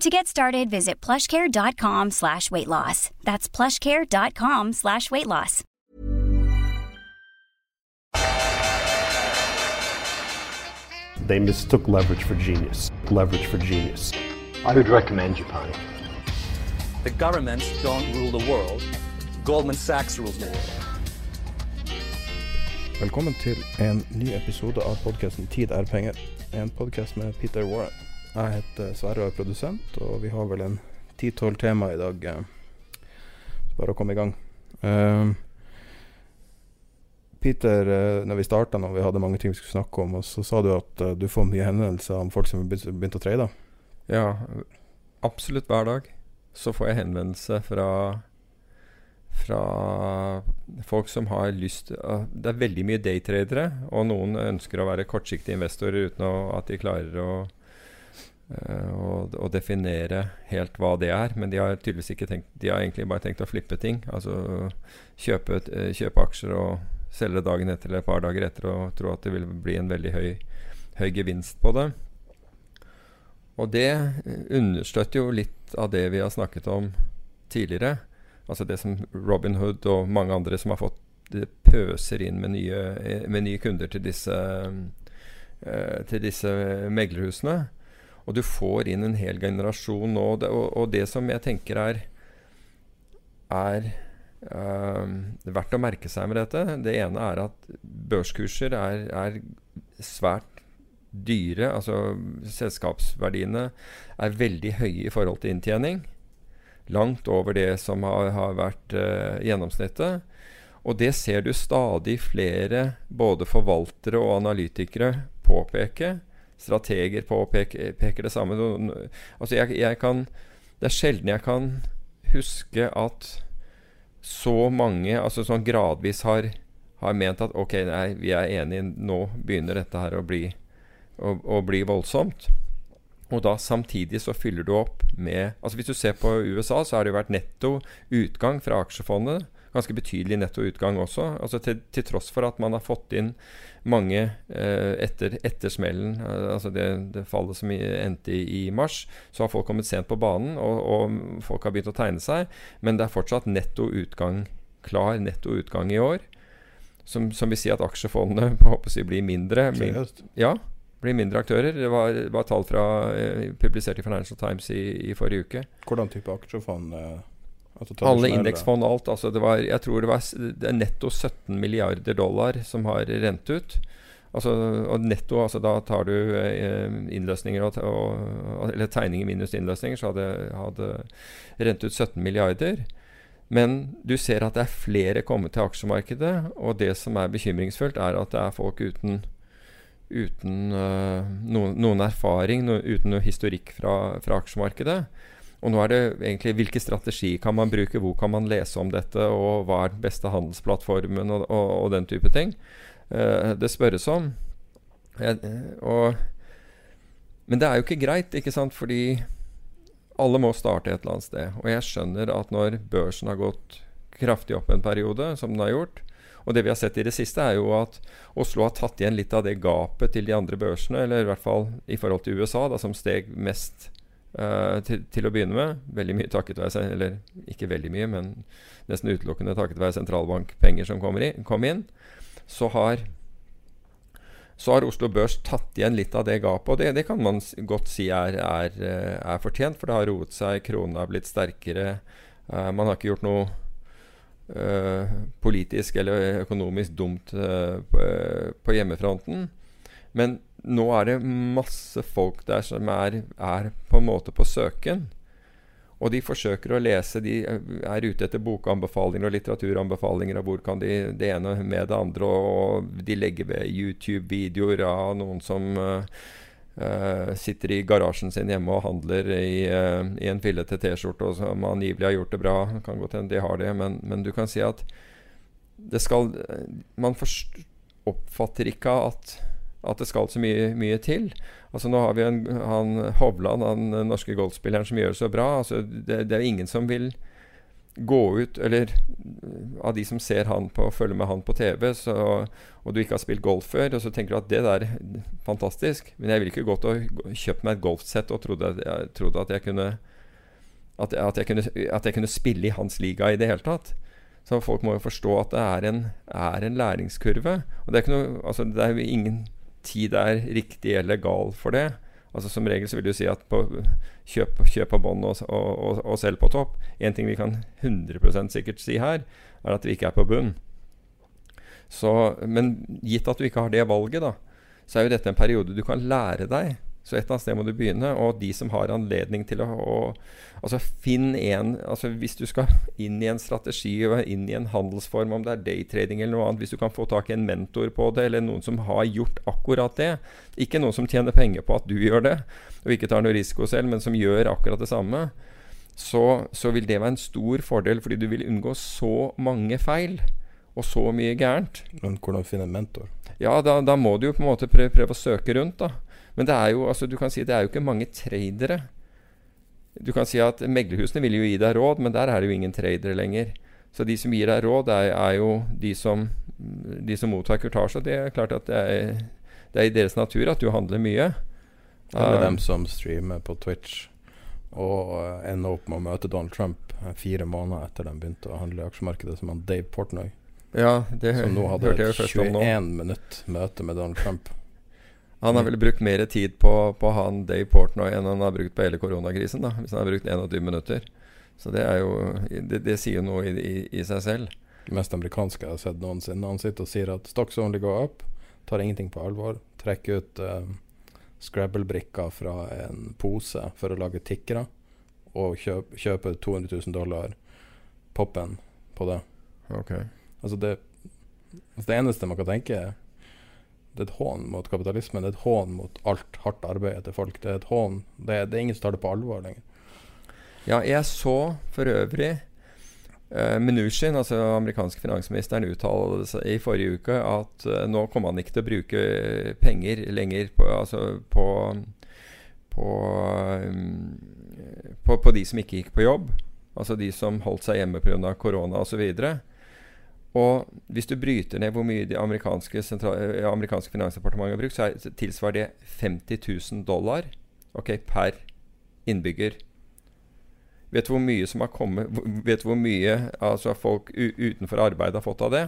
To get started, visit plushcare.com slash weight loss. That's plushcare.com slash weight loss. They mistook leverage for genius. Leverage for genius. I would recommend you, Japan. The governments don't rule the world. Goldman Sachs rules the world. Velkommen til en ny episode av podkasten 'Tid er penger'. En podkast med Peter Warren. Jeg heter Sverre og er produsent, og vi har vel en ti-tolv tema i dag. eh, Så bare å komme i gang. Eh, Peter, eh, når vi starta når vi hadde mange ting vi skulle snakke om, og så sa du at du får mye henvendelser om folk som har begynt å trade. Ja, absolutt hver dag så får jeg henvendelse fra fra folk som har lyst Det er veldig mye daytradere, og noen ønsker å være kortsiktige investorer uten å, at de klarer å, eh, å, å definere helt hva det er. Men de har tydeligvis ikke tenkt De har egentlig bare tenkt å flippe ting. Altså kjøpe, eh, kjøpe aksjer og selge dagen etter eller et par dager etter og tro at det vil bli en veldig høy, høy gevinst på det. Og det understøtter jo litt av det vi har snakket om tidligere. Altså det som Robin Hood og mange andre som har fått pøser inn med nye, med nye kunder til disse, eh, til disse meglerhusene. Og du får inn en hel generasjon nå. Og og, og det som jeg tenker er, er um, verdt å merke seg med dette, det ene er at børskurser er, er svært dyre. Altså selskapsverdiene er veldig høye i forhold til inntjening. Langt over det som har, har vært uh, gjennomsnittet. Og det ser du stadig flere både forvaltere og analytikere påpeke. Strateger påpeker det samme. Altså jeg, jeg kan, det er sjelden jeg kan huske at så mange altså sånn gradvis har, har ment at ok, nei, vi er enige, nå begynner dette her å bli, å, å bli voldsomt. Og da samtidig så fyller du opp med altså Hvis du ser på USA, så har det jo vært netto utgang fra aksjefondet. Ganske betydelig nettoutgang også. altså Til, til tross for at man har fått inn mange eh, etter, etter smellen, eh, altså det, det, fallet som endte i, i, mars, så har folk kommet sent på banen, og, og, folk har begynt å tegne seg. Men det er fortsatt netto utgang, klar netto utgang i år. Som, som vil si at aksjefondene håper jeg, blir mindre. Seriøst? Ja, blir mindre aktører. Det var, var tall fra, eh, publisert i Financial Times i, i, forrige uke. Hvordan type aksjefond? Eh, Alle indeksfond og alt. Altså det var, jeg tror det var det er netto 17 milliarder dollar som har rent ut. Altså, og netto, altså da tar du eh, innløsninger og, og, Eller tegninger minus innløsninger, så hadde, hadde rent ut 17 milliarder. Men du ser at det er flere kommet til aksjemarkedet, og det som er bekymringsfullt, er at det er folk uten uten uh, noen, noen, erfaring, no, uten noe historikk fra, fra, aksjemarkedet. Og nå er det egentlig hvilke strategi kan man bruke, hvor kan man lese om dette, og hva er den beste handelsplattformen, og, og, og den type ting. Uh, det spørres om. Jeg, og, men det er jo ikke greit, ikke sant, fordi alle må starte et eller annet sted. Og jeg skjønner at når børsen har gått kraftig opp en periode, som den har gjort, og det vi har sett i det siste, er jo at Oslo har tatt igjen litt av det gapet til de andre børsene, eller i hvert fall i forhold til USA, da, som steg mest uh, til, til, å begynne med. Veldig mye takket være Eller ikke veldig mye, men nesten utelukkende takket være sentralbankpenger som i, kom inn. Så har så har Oslo Børs tatt igjen litt av det gapet. Og det, det kan man godt si er, er, eh, er, fortjent, for det har roet seg. Krona har blitt sterkere. Uh, man har ikke gjort noe uh, politisk eller økonomisk dumt eh, på, eh, på hjemmefronten. Men nå er det masse folk der som er, er på en måte på søken. Og de forsøker å lese, de er ute etter bokanbefalinger og litteraturanbefalinger. og hvor kan de det ene med det andre. Og de legger ved YouTube-videoer av noen som uh, uh, sitter i garasjen sin hjemme og handler i, uh, i en fillete T-skjorte, og som angivelig har gjort det bra. Kan godt hende de har det, men, men, du kan si at det skal Man oppfatter ikke at at det skal så mye, mye til. Altså Nå har vi en, han Hovland, han norske golfspilleren, som gjør det så bra. Altså det, det er ingen som vil gå ut Eller av de som ser han på følger med han på TV, så, og du ikke har spilt golf før, og så tenker du at det der er fantastisk. Men jeg ville ikke gått og kjøpt meg et golfsett og trodde, jeg, trodde at jeg kunne at, at, jeg kunne, at jeg kunne spille i hans liga i det hele tatt. Så folk må jo forstå at det er en, er en læringskurve. Og det er, noe, altså det er jo ingen tid er riktig eller gal for det. Altså Som regel så vil du si at på, kjøp, kjøp på bånn og, og, og, og selg på topp. En ting vi kan 100% sikkert si her, er at vi ikke er på bunn. Så, men gitt at du ikke har det valget, da, så er jo dette en periode du kan lære deg så et eller annet sted må du begynne. Og de som har anledning til å, å Altså finn en altså Hvis du skal inn i en strategi og inn i en handelsform, om det er daytrading eller noe annet, hvis du kan få tak i en mentor på det, eller noen som har gjort akkurat det Ikke noen som tjener penger på at du gjør det, og ikke tar noe risiko selv, men som gjør akkurat det samme, så, så vil det være en stor fordel, fordi du vil unngå så mange feil og så mye gærent. Men hvordan finne en mentor? Ja, da, da må du jo på en måte prøve, prøve å søke rundt, da. Men det er jo, altså, du kan si det er jo ikke mange tradere. Du kan si at meglerhusene vil jo gi deg råd, men der er det jo ingen tradere lenger. Så de som gir deg råd, er, er jo de som, de som mottar kurtasje. Det er klart at det er, det er, i deres natur at du handler mye. Eller um, dem som streamer på Twitch og uh, ender opp med å møte Donald Trump uh, fire måneder etter de begynte å handle i aksjemarkedet, som han Dave Portnoy. Ja, det som nå hadde et 21 minutt møte med Donald Trump. Han har vel brukt mer tid på, på han Dave Portnoy enn han har brukt på hele koronakrisen. da Hvis han har brukt 21 minutter. Så det er jo Det, det sier noe i, i, i, seg selv. Det mest amerikanske jeg har sett noensinne. Han sitter og sier at stocks only go up. Tar ingenting på alvor. Trekker ut uh, Scrabble-brikker fra en pose for å lage tikkere. Og kjøp, kjøper 200 000 dollar poppen på det. Okay. Altså det, altså det eneste man kan tenke, er det er et hån mot kapitalismen. Det er et hån mot alt hardt arbeid til folk. Det er et hån. Det det er ingen som tar det på alvor lenger. Ja, jeg så for øvrig eh, Mnuchin, altså amerikanske finansministeren, uttalte i forrige uke at eh, nå kommer han ikke til å bruke penger lenger på, altså på, på, um, på, på de som ikke gikk på jobb. Altså de som holdt seg hjemme pga. korona osv. Og, så og hvis du bryter ned hvor mye det amerikanske, eh, amerikanske finansdepartementet har brukt, så tilsvarer det 50 000 dollar okay, per innbygger. Vet du hvor mye som har kommet Vet du hvor mye altså, folk utenfor arbeid har fått av det?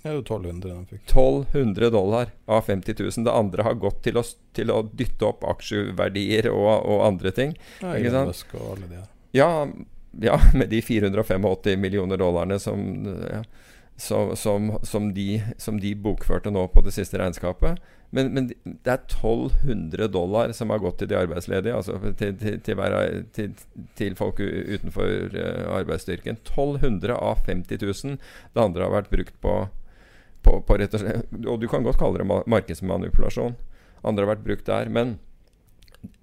Det er jo 1200 de fikk. 1200 dollar av 50 000. Det andre har gått til å, til å dytte opp aksjeverdier og, og andre ting. Ja, ikke sant? Og alle de her. Ja, ja, med de 485 millioner dollarene som ja som, som, som, de, som, de, bokførte nå på det siste regnskapet. Men, men, det er 1200 dollar som har gått til de arbeidsledige, altså til, til, til, til folk utenfor uh, arbeidsstyrken. 1200 av 50 000. Det andre har vært brukt på, på, på rett og slett Og du kan godt kalle det markedsmanipulasjon. Andre har vært brukt der. Men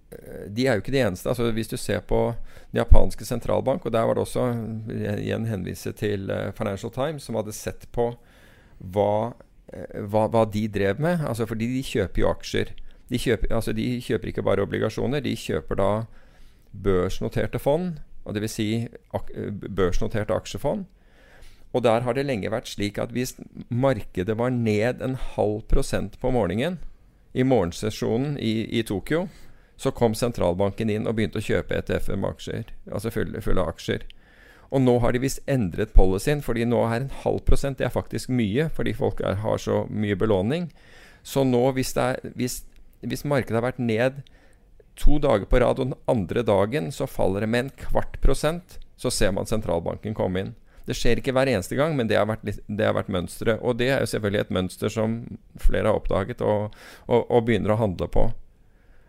Eh, de er jo ikke de eneste. Altså, hvis du ser på japanske sentralbank, og der var det også igjen henvise til uh, Financial Times, som hadde sett på hva, uh, hva, hva, de drev med. Altså, fordi de kjøper jo aksjer. De kjøper, altså, de kjøper ikke bare obligasjoner, de kjøper da børsnoterte fond. Og Dvs. Si ak børsnoterte aksjefond. Og der har det lenge vært slik at hvis markedet var ned en halv prosent på morgenen i morgensesjonen i, i Tokyo, så kom sentralbanken inn og begynte å kjøpe ETF-er med aksjer. Altså fulle, fulle aksjer. Og nå har de visst endret policyen, fordi nå er en halv prosent Det er faktisk mye, fordi folk er, har så mye belåning. Så nå, hvis, er, hvis, hvis, markedet har vært ned to dager på rad, og den andre dagen så faller det med en kvart prosent, så ser man sentralbanken komme inn. Det skjer ikke hver eneste gang, men det har vært, det vært mønsteret. Og det er jo selvfølgelig et mønster som flere har oppdaget og, og, og begynner å handle på.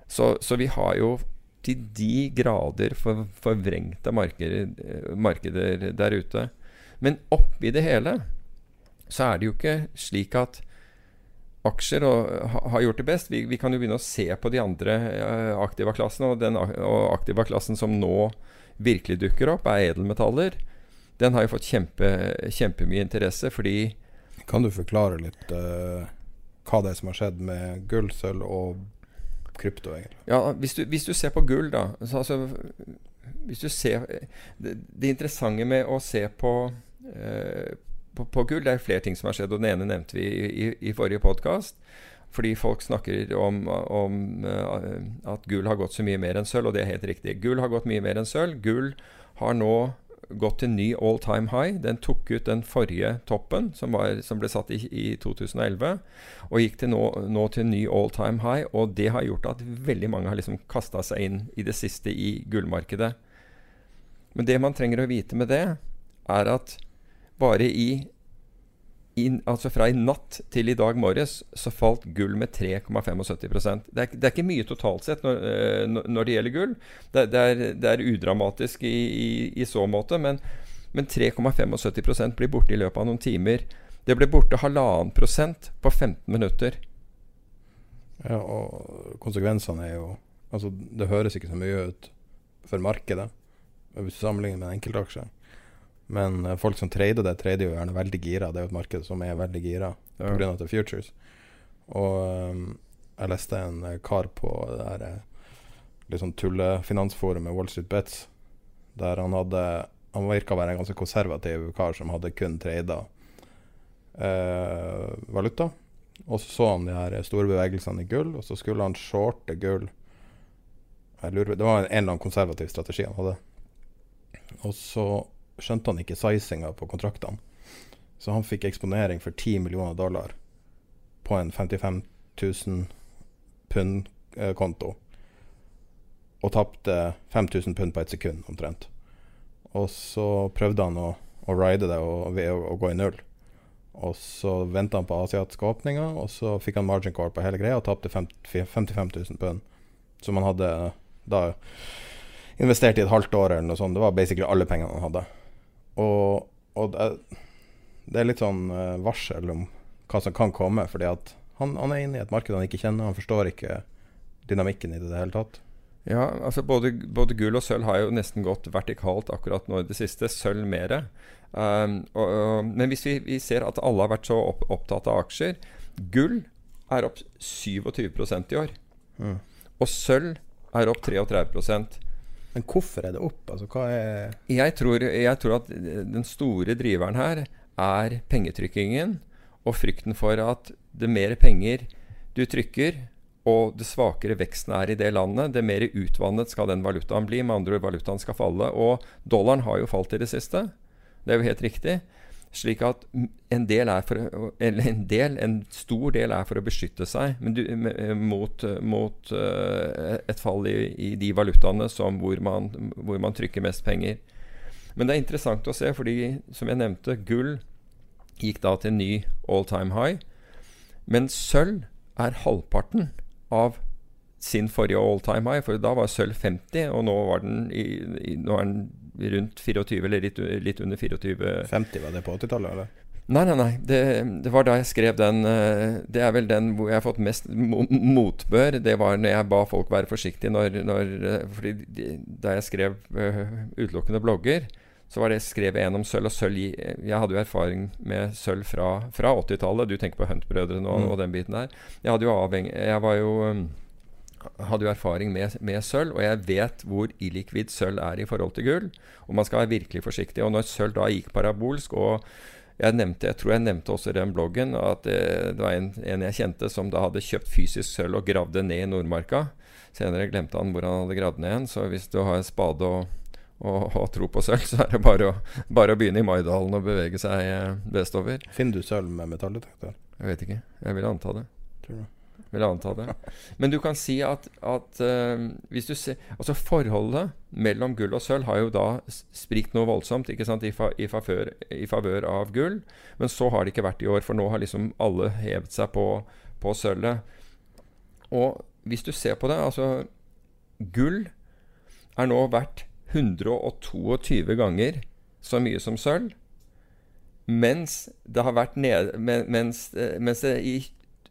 Så, så vi har jo til de grader for, forvrengte markeder, eh, markeder der ute. Men oppi det hele så er det jo ikke slik at aksjer og, ha, har gjort det best. Vi, vi kan jo begynne å se på de andre uh, aktiva-klassene, og den og aktiva-klassen som nå virkelig dukker opp, er edelmetaller. Den har jo fått kjempe, kjempemye interesse fordi Kan du forklare litt uh, hva det er som har skjedd med gull, sølv og krypto, egentlig? Ja, hvis du, hvis du ser på gull, da så, altså, Hvis du ser det, det interessante med å se på, eh, på, på gull Det er flere ting som har skjedd, og den ene nevnte vi i, i, i forrige podkast. Fordi folk snakker om, om eh, at gull har gått så mye mer enn sølv, og det er helt riktig. Gull har gått mye mer enn sølv. Gull har nå gått til ny all time high. Den tok ut den forrige toppen, som, var, som ble satt i, i 2011, og gikk til nå, nå til ny all time high. Og det har gjort at veldig mange har liksom kasta seg inn i det siste i gullmarkedet. Men det man trenger å vite med det, er at bare i, i Altså fra i natt til i dag morges så falt gull med 3,75% det, det er ikke mye totalt sett eh, når- når det gjelder gull. Det, det, er, det er udramatisk i, i, i så måte, men, men 3,75% blir borte i løpet av noen timer. Det ble borte halvannen prosent på 15 minutter. Ja, og konsekvensene er jo Altså, det høres ikke så mye ut for markedet, hvis du sammenligner med en enkeltaksje. Men eh, folk som trader det, trader jo gjerne veldig gira. Det er jo et marked som er veldig gira Ja. pga. at det er futures. Og um, jeg leste en eh, kar på det der litt sånn tullefinansforumet Wall Street Bets, der han hadde Han virka å være en ganske konservativ kar som hadde kun trada uh, valuta. Og så så han de her store bevegelsene i gull, og så skulle han shorte gull. Jeg lurer, det var en eller annen konservativ strategi han hadde. Og så skjønte han ikke sizinga på kontraktene. Så han fikk eksponering for 10 millioner dollar på en 55 000 pund-konto. Og tapte 5000 pund på et sekund, omtrent. Og så prøvde han å, å ride det og, ved å, gå i null. Og så venta han på asiatiske åpninger, og så fikk han margin call på hele greia og tapte 50 55 000 pund. Som han hadde da investert i et halvt år eller noe sånt. Det var basically alle pengene han hadde. Og, og det, det er litt sånn eh, varsel om hva som kan komme, fordi at han, han er inne i et marked han ikke kjenner. Han forstår ikke dynamikken i det i det hele tatt. Ja, altså både, både gull og sølv har jo nesten gått vertikalt akkurat nå i det siste. Sølv mere. Um, og, og, men hvis vi, vi ser at alle har vært så opp, opptatt av aksjer Gull er opp 27% i år. Mm. Og sølv er opp 33 Men hvorfor er det opp? Altså, hva er jeg tror, jeg tror at den store driveren her er pengetrykkingen og frykten for at det mer penger du trykker, og det svakere veksten er i det landet, det mer utvannet skal den valutaen bli. Med andre ord, valutaen skal falle. Og dollaren har jo falt i det siste. Det er jo helt riktig. Slik at en del for en del, en stor del er for å beskytte seg du, mot, mot eh, et fall i, i de valutaene hvor, man, hvor man trykker mest penger. Men det er interessant å se, fordi som jeg nevnte, gull gikk da til ny all time high. Men sølv er halvparten av sin forrige all time high, for da var sølv 50, og nå, den i, i, nå er den rundt 24, eller litt, litt under 24 50, var det på 80-tallet, eller? Nei, nei, nei. Det, det var da jeg skrev den eh, Det er vel den hvor jeg har fått mest motbør. Det var når jeg ba folk være forsiktige når, når eh, Fordi de, da jeg skrev eh, utelukkende blogger, så var det skrev en om sølv. Og sølv Jeg hadde jo erfaring med sølv fra, fra 80-tallet. Du tenker på Hunt-brødrene og, Mm. og den biten der. Jeg jo avheng, Jeg var jo um, hadde jo erfaring med, med sølv, og jeg vet hvor illikvid sølv er i forhold til gull. Og man skal være virkelig forsiktig. Og når sølv da gikk parabolsk og jeg, nevnte, jeg tror jeg nevnte også i den bloggen at det, det var en, en jeg kjente som da hadde kjøpt fysisk sølv og gravd det ned i Nordmarka. Senere glemte han hvor han hadde gravd ned igjen. Så hvis du har spade og, og, og tro på sølv, så er det bare å, bare å begynne i Maidalen og bevege seg eh, vestover. Finner du sølv med metalldetektor? Jeg vet ikke. Jeg vil anta det. Tror du? Vil jeg anta det. Men du kan si at, at uh, hvis du ser Altså forholdet mellom gull og sølv har jo da sprikt noe voldsomt ikke sant, i, fa, i, favør, i, favør, av gull. Men så har det ikke vært i år, for nå har liksom alle hevet seg på, på sølvet. Og hvis du ser på det, altså Gull er nå verdt 122 ganger så mye som sølv. Mens det har vært ned, mens, mens det i,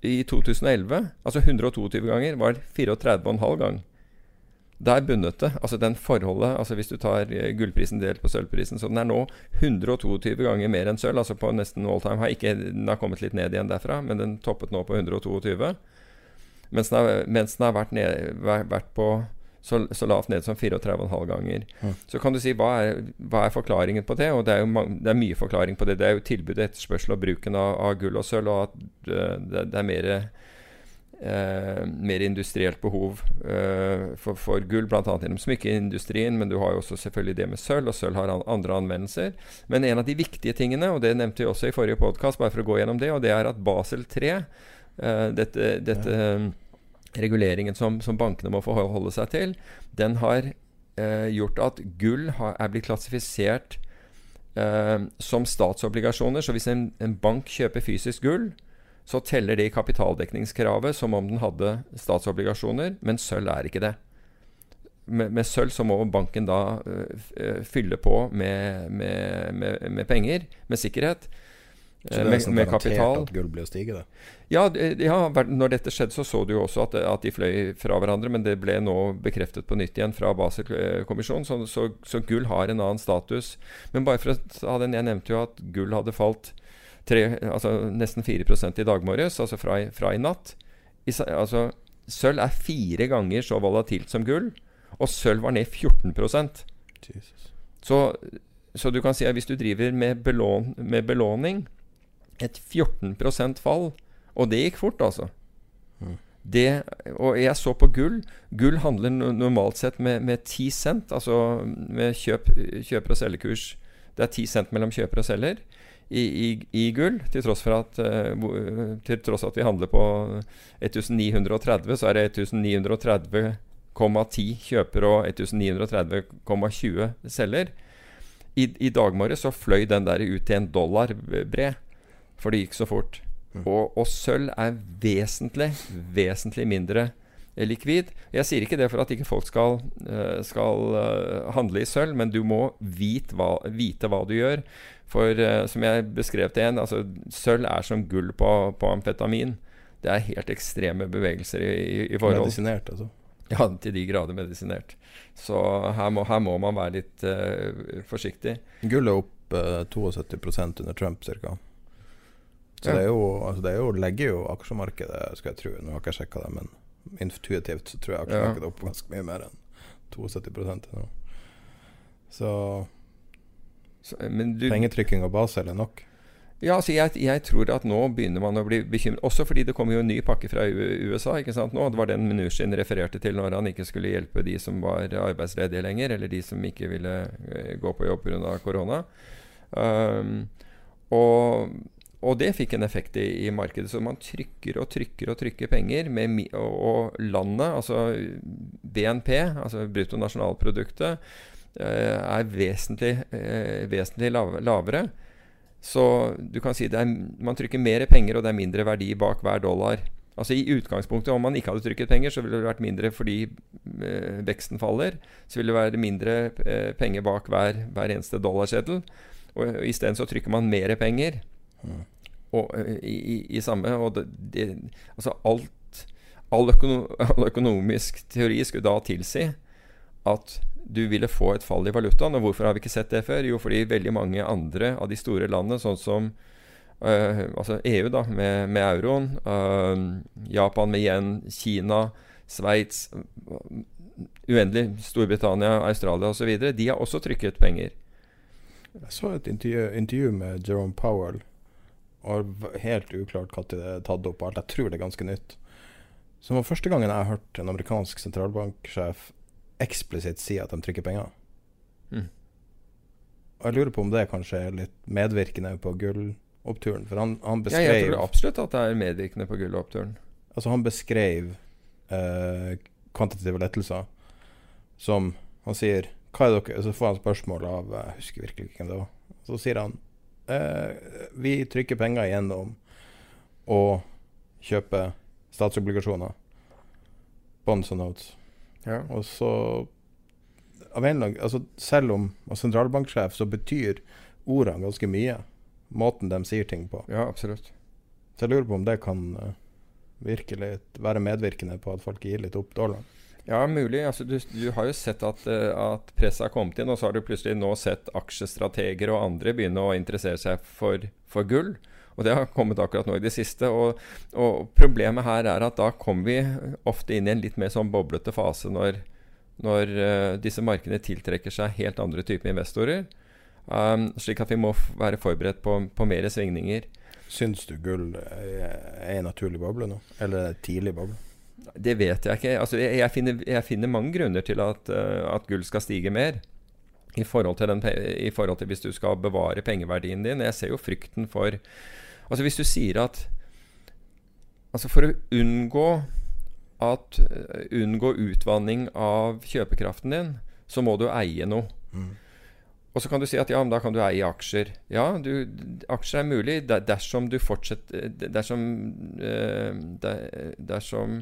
i, 2011, altså 122 ganger, var 34,5 gang. Der bundet det. Altså den forholdet altså Hvis du tar eh, gullprisen delt på sølvprisen, så den er nå 122 ganger mer enn sølv. Altså på nesten all time Har Ikke, den har kommet litt ned igjen derfra, men den toppet nå på 122. Mens den har, mens den har vært, ned, vært på så, så lavt ned som 34,5 ganger. Mm. Så kan du si hva er, hva er, forklaringen på det? Og det er jo det er mye forklaring på det. Det er jo tilbud, etterspørsel og bruken av, av, gull og sølv, og at uh, det, det, er mer eh, mer industrielt behov eh, for, for, gull, bl.a. gjennom smykkeindustrien, men du har jo også selvfølgelig det med sølv, og sølv har an, andre anvendelser. Men en av de viktige tingene, og det nevnte vi også i forrige podkast, bare for å gå gjennom det, og det er at Basel 3, dette, dette ja reguleringen som, som, bankene må forholde seg til, den har eh, gjort at gull har, er blitt klassifisert eh, som statsobligasjoner. Så hvis en, en, bank kjøper fysisk gull, så teller det i kapitaldekningskravet som om den hadde statsobligasjoner, men sølv er ikke det. Med, med sølv så må banken da uh, fylle på med, med, med, penger, med sikkerhet. Så det er med, med kapital. at gull blir å stige, det? Ja, ja, når dette skjedde, så så du jo også at, at, de fløy fra hverandre. Men det ble nå bekreftet på nytt igjen fra Basel-kommisjonen. Så, så, så, gull har en annen status. Men bare for å ta den, jeg nevnte jo at gull hadde falt tre, altså nesten 4% i dag morges, altså fra, fra i natt. I, altså, sølv er fire ganger så volatilt som gull, og sølv var ned 14% Jesus. Så, så du kan si at hvis du driver med, belån, med belåning et 14 fall. Og det gikk fort, altså. Mm. Det, og jeg så på gull. Gull handler normalt sett med, med 10 cent, altså med kjøp, kjøp og selgekurs. Det er 10 cent mellom kjøper og selger i, i, i gull, til tross for at uh, til tross at vi handler på 1930, så er det 1930,10 kjøper og 1930,20 selger. I, I dag morges så fløy den der ut til en dollar bred for det gikk så fort. Mm. Og, og, sølv er vesentlig, vesentlig mindre likvid. Jeg sier ikke det for at ikke folk skal, uh, skal uh, handle i sølv, men du må vite hva, vite hva du gjør. For uh, som jeg beskrev til en, altså, sølv er som gull på, på, amfetamin. Det er helt ekstreme bevegelser i, i, i forhold. Medisinert, altså? Ja, til de grader medisinert. Så her må, her må man være litt forsiktig. Gull er opp 72% under Trump ca. Så ja. det, jo, altså det jo, legger jo aksjemarkedet, skal jeg tro. Nå har ikke jeg sjekka det, men intuitivt så tror jeg aksjemarkedet er opp ganske mye mer enn 72 nå. Så, så du, pengetrykking og Basel er nok. Ja, altså jeg, jeg, tror at nå begynner man å bli bekymret. Også fordi det kommer jo en ny pakke fra USA. ikke sant nå, Det var den Mnuchin refererte til når han ikke skulle hjelpe de som var arbeidsledige lenger, eller de som ikke ville uh, gå på jobb pga. korona. Um, og og det fikk en effekt i, i, markedet. Så man trykker og trykker og trykker penger. Med, og, og, landet, altså BNP, altså bruttonasjonalproduktet, eh, er vesentlig, eh, vesentlig lav, lavere. Så du kan si det er, man trykker mer penger, og det er mindre verdi bak hver dollar. Altså I utgangspunktet, om man ikke hadde trykket penger, så ville det vært mindre fordi eh, veksten faller. Så ville det være mindre eh, penger bak hver, hver eneste dollarseddel. Og, og isteden så trykker man mer penger. Og, eh, i, i, samme Og det, det, altså alt all, økono, all, økonomisk teori skulle da tilsi at du ville få et fall i valutaen. Og hvorfor har vi ikke sett det før? Jo, fordi veldig mange andre av de store landene, sånn som øh, altså EU da, med, med euroen, øh, Japan med yen, Kina, Sveits Uendelig. Storbritannia, Australia osv. De har også trykket penger. Jeg så et intervju, intervju med Jerome Powell og helt uklart når det er tatt opp. alt. Jeg tror det er ganske nytt. Så det var første gangen jeg hørte en amerikansk sentralbanksjef eksplisitt si at de trykker penger. Mm. Og jeg lurer på om det kanskje er litt medvirkende på gulloppturen. For han, han beskrev Ja, jeg tror absolutt at det er medvirkende på gulloppturen. Altså, han beskrev eh, kvantitative lettelser som Han sier Hva er dere Så får han spørsmål av Jeg husker virkelig ikke hvem det var. Så sier han Vi trykker penger igjennom å kjøpe statsobligasjoner. Bonds and notes. Ja. Og så av en lang, altså Selv om og sentralbanksjef, så betyr ordene ganske mye. Måten de sier ting på. ja, absolutt. Så jeg lurer på om det kan eh, virkelig være medvirkende på at folk gir litt opp dollaren. Ja, mulig. Altså, du, du har jo sett at, eh, at presset har kommet inn, og så har du plutselig nå sett aksjestrateger og andre begynne å interessere seg for, for gull. Og det har kommet akkurat nå i det siste. Og, og problemet her er at da kommer vi ofte inn i en litt mer sånn boblete fase når, når uh, disse markedene tiltrekker seg helt andre typer investorer. Um, slik at vi må være forberedt på, på mer svingninger. Syns du gull er en naturlig boble nå? Eller en tidlig boble? Det vet jeg ikke. Altså, jeg, jeg, finner, jeg finner mange grunner til at, eh, at gull skal stige mer. I forhold, til den, I forhold til hvis du skal bevare pengeverdien din. Jeg ser jo frykten for Altså Hvis du sier at Altså For å unngå at eh, Unngå utvanning av kjøpekraften din, så må du eie noe. Og så kan du si at ja, men da kan du eie aksjer. Ja, du, aksjer er mulig dersom du fortsetter Dersom, eh, der, dersom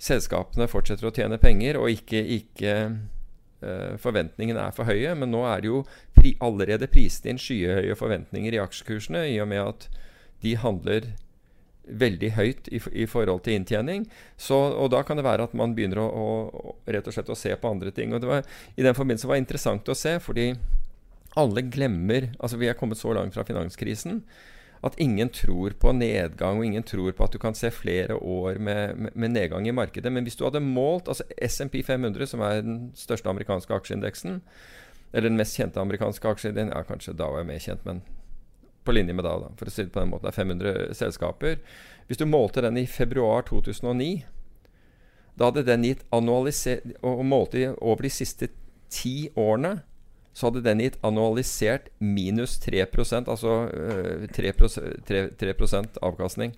selskapene fortsetter å tjene penger, og ikke, ikke uh, forventningene er for høye. Men nå er det jo pri, allerede priset inn skyhøye forventninger i aksjekursene, i og med at de handler veldig høyt i, i forhold til inntjening. Så, og da kan det være at man begynner å, å rett og slett å se på andre ting. Og det var, I den forbindelse var det interessant å se, fordi alle glemmer Altså, vi er kommet så langt fra finanskrisen at ingen tror på nedgang, og ingen tror på at du kan se flere år med, med, med nedgang i markedet. Men hvis du hadde målt altså SMP 500, som er den største amerikanske aksjeindeksen, eller den mest kjente amerikanske aksjeindeksen Ja, kanskje da var jeg mer kjent, men på linje med da, da, for å si det på den måten. Det er 500 selskaper. Hvis du målte den i februar 2009, da hadde den gitt annualisert Og målte over de siste ti årene, så hadde den gitt annualisert minus 3 altså øh, 3, 3, 3 avkastning.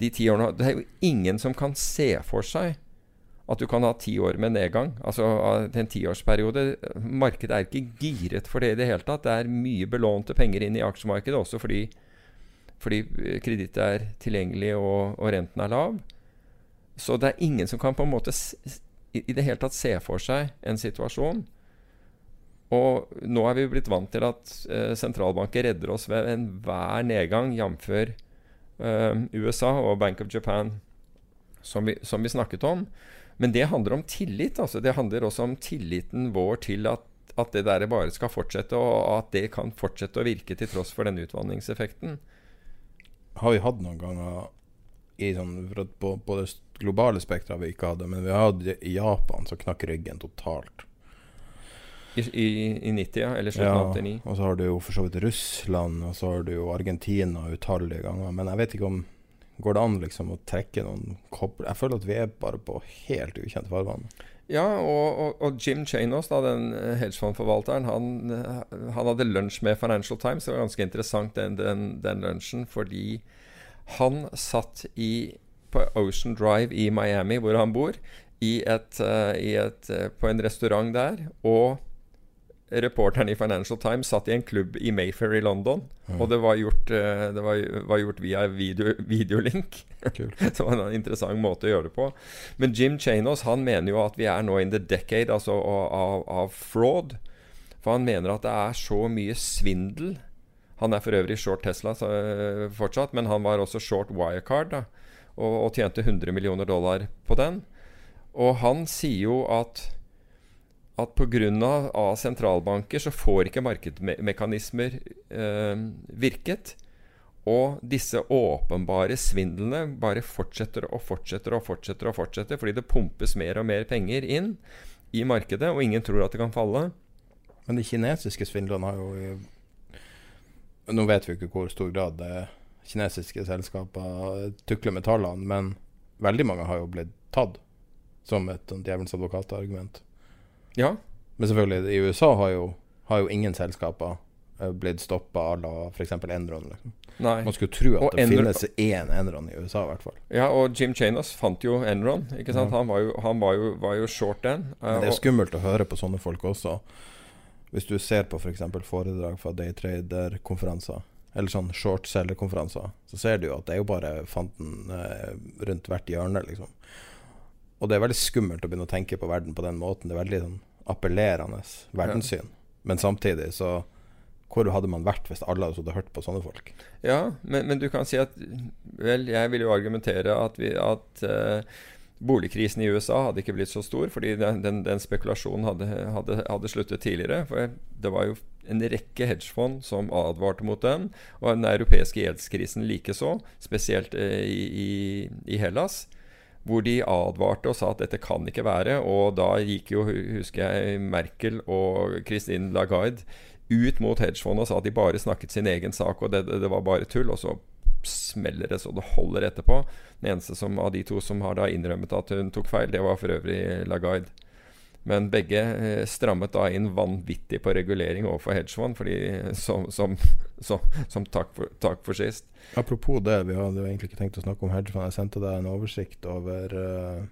De ti årene Det er jo ingen som kan se for seg at du kan ha ti år med nedgang. Altså en tiårsperiode. Markedet er ikke giret for det i det hele tatt. Det er mye belånte penger inn i aksjemarkedet, også fordi, fordi kreditt er tilgjengelig og, og renten er lav. Så det er ingen som kan på en måte i, i det hele tatt se for seg en situasjon og nå er vi blitt vant til at eh, sentralbanker redder oss ved enhver nedgang, jf. Eh, USA og Bank of Japan, som vi, som vi snakket om. Men det handler om tillit. altså Det handler også om tilliten vår til at, at det der bare skal fortsette, og at det kan fortsette å virke til tross for den utvanningseffekten. Har vi hatt noen ganger sånn på, på det globale spekteret har vi ikke hatt det, men vi har hatt i Japan som knakk ryggen totalt. I, i, i 90, ja, eller slutten av 89. og så har du jo for så vidt Russland, og så har du jo Argentina utallige ganger. Men jeg vet ikke om Går det an liksom å trekke noen kobler Jeg føler at vi er bare på helt ukjent farvann. Ja, og, og, og Jim Chanos, da, den eh, hedgefondforvalteren, han, eh, han hadde lunsj med Financial Times. Det var ganske interessant, den, den, den lunsjen, fordi han satt i, på Ocean Drive i Miami, hvor han bor, i et, eh, i et, på en restaurant der. Og reporteren i Financial Times satt i en klubb i Mayfair i London. Og det var gjort, eh, det var, var gjort via video, videolink. Kult. Det var en interessant måte å gjøre det på. Men Jim Chanos han mener jo at vi er nå in the decade altså, av, av fraud. For han mener at det er så mye svindel. Han er for øvrig short Tesla så, øh, fortsatt, men han var også short Wirecard da, og, og tjente 100 millioner dollar på den. Og han sier jo at at pga. sentralbanker så får ikke markedsmekanismer eh, virket. Og disse åpenbare svindlene bare fortsetter og fortsetter og fortsetter. og fortsetter Fordi det pumpes mer og mer penger inn i markedet, og ingen tror at det kan falle. Men de kinesiske svindlene har jo Nå vet vi ikke hvor stor grad det kinesiske selskaper tukler med tallene, men veldig mange har jo blitt tatt som et djevelens advokat-argument. Ja, Men selvfølgelig, i USA har jo, har jo ingen selskaper eh, blitt stoppa à la f.eks. Enron. Liksom. Man skulle tro at Og det Enron- finnes én Enron i USA, i hvert fall. Ja, og Jim Chanos fant jo Enron. Ikke sant? Han, var jo, han var, jo, var jo short den. eh, Men det er skummelt å høre på sånne folk også. Hvis du ser på f.eks. For foredrag fra daytrader-konferanser, eller sånn shortselger-konferanser, så ser du jo at det er jo bare fanten eh, rundt hvert hjørne, liksom. Og det er veldig skummelt å begynne å tenke på verden på den måten. Det er veldig sånn appellerende verdenssyn. Men samtidig så Hvor hadde man vært hvis alle hadde hørt på sånne folk? Ja, men, men du kan si at Vel, jeg vil jo argumentere at, vi, at uh, boligkrisen i USA hadde ikke blitt så stor, fordi den, den, den spekulasjonen hadde, hadde, hadde sluttet tidligere. For det var jo en rekke hedgefond som advarte mot den, og den europeiske gjeldskrisen likeså, spesielt eh, i, i, i Hellas. Hvor de advarte og sa at dette kan ikke være. Og da gikk jo, husker jeg, Merkel og Christine Lagarde ut mot hedgefondet og sa at de bare snakket sin egen sak, og det, det, var bare tull. Og så smeller det så det holder etterpå. Den eneste som, av de to som har da innrømmet at hun tok feil, det var for øvrig Lagarde. Men begge eh, strammet da inn vanvittig på regulering overfor hedgefond, fordi, som, som, som, som takk, for, takk for sist. Apropos det, vi hadde jo egentlig ikke tenkt å snakke om hedgefond. Jeg sendte deg en oversikt over uh,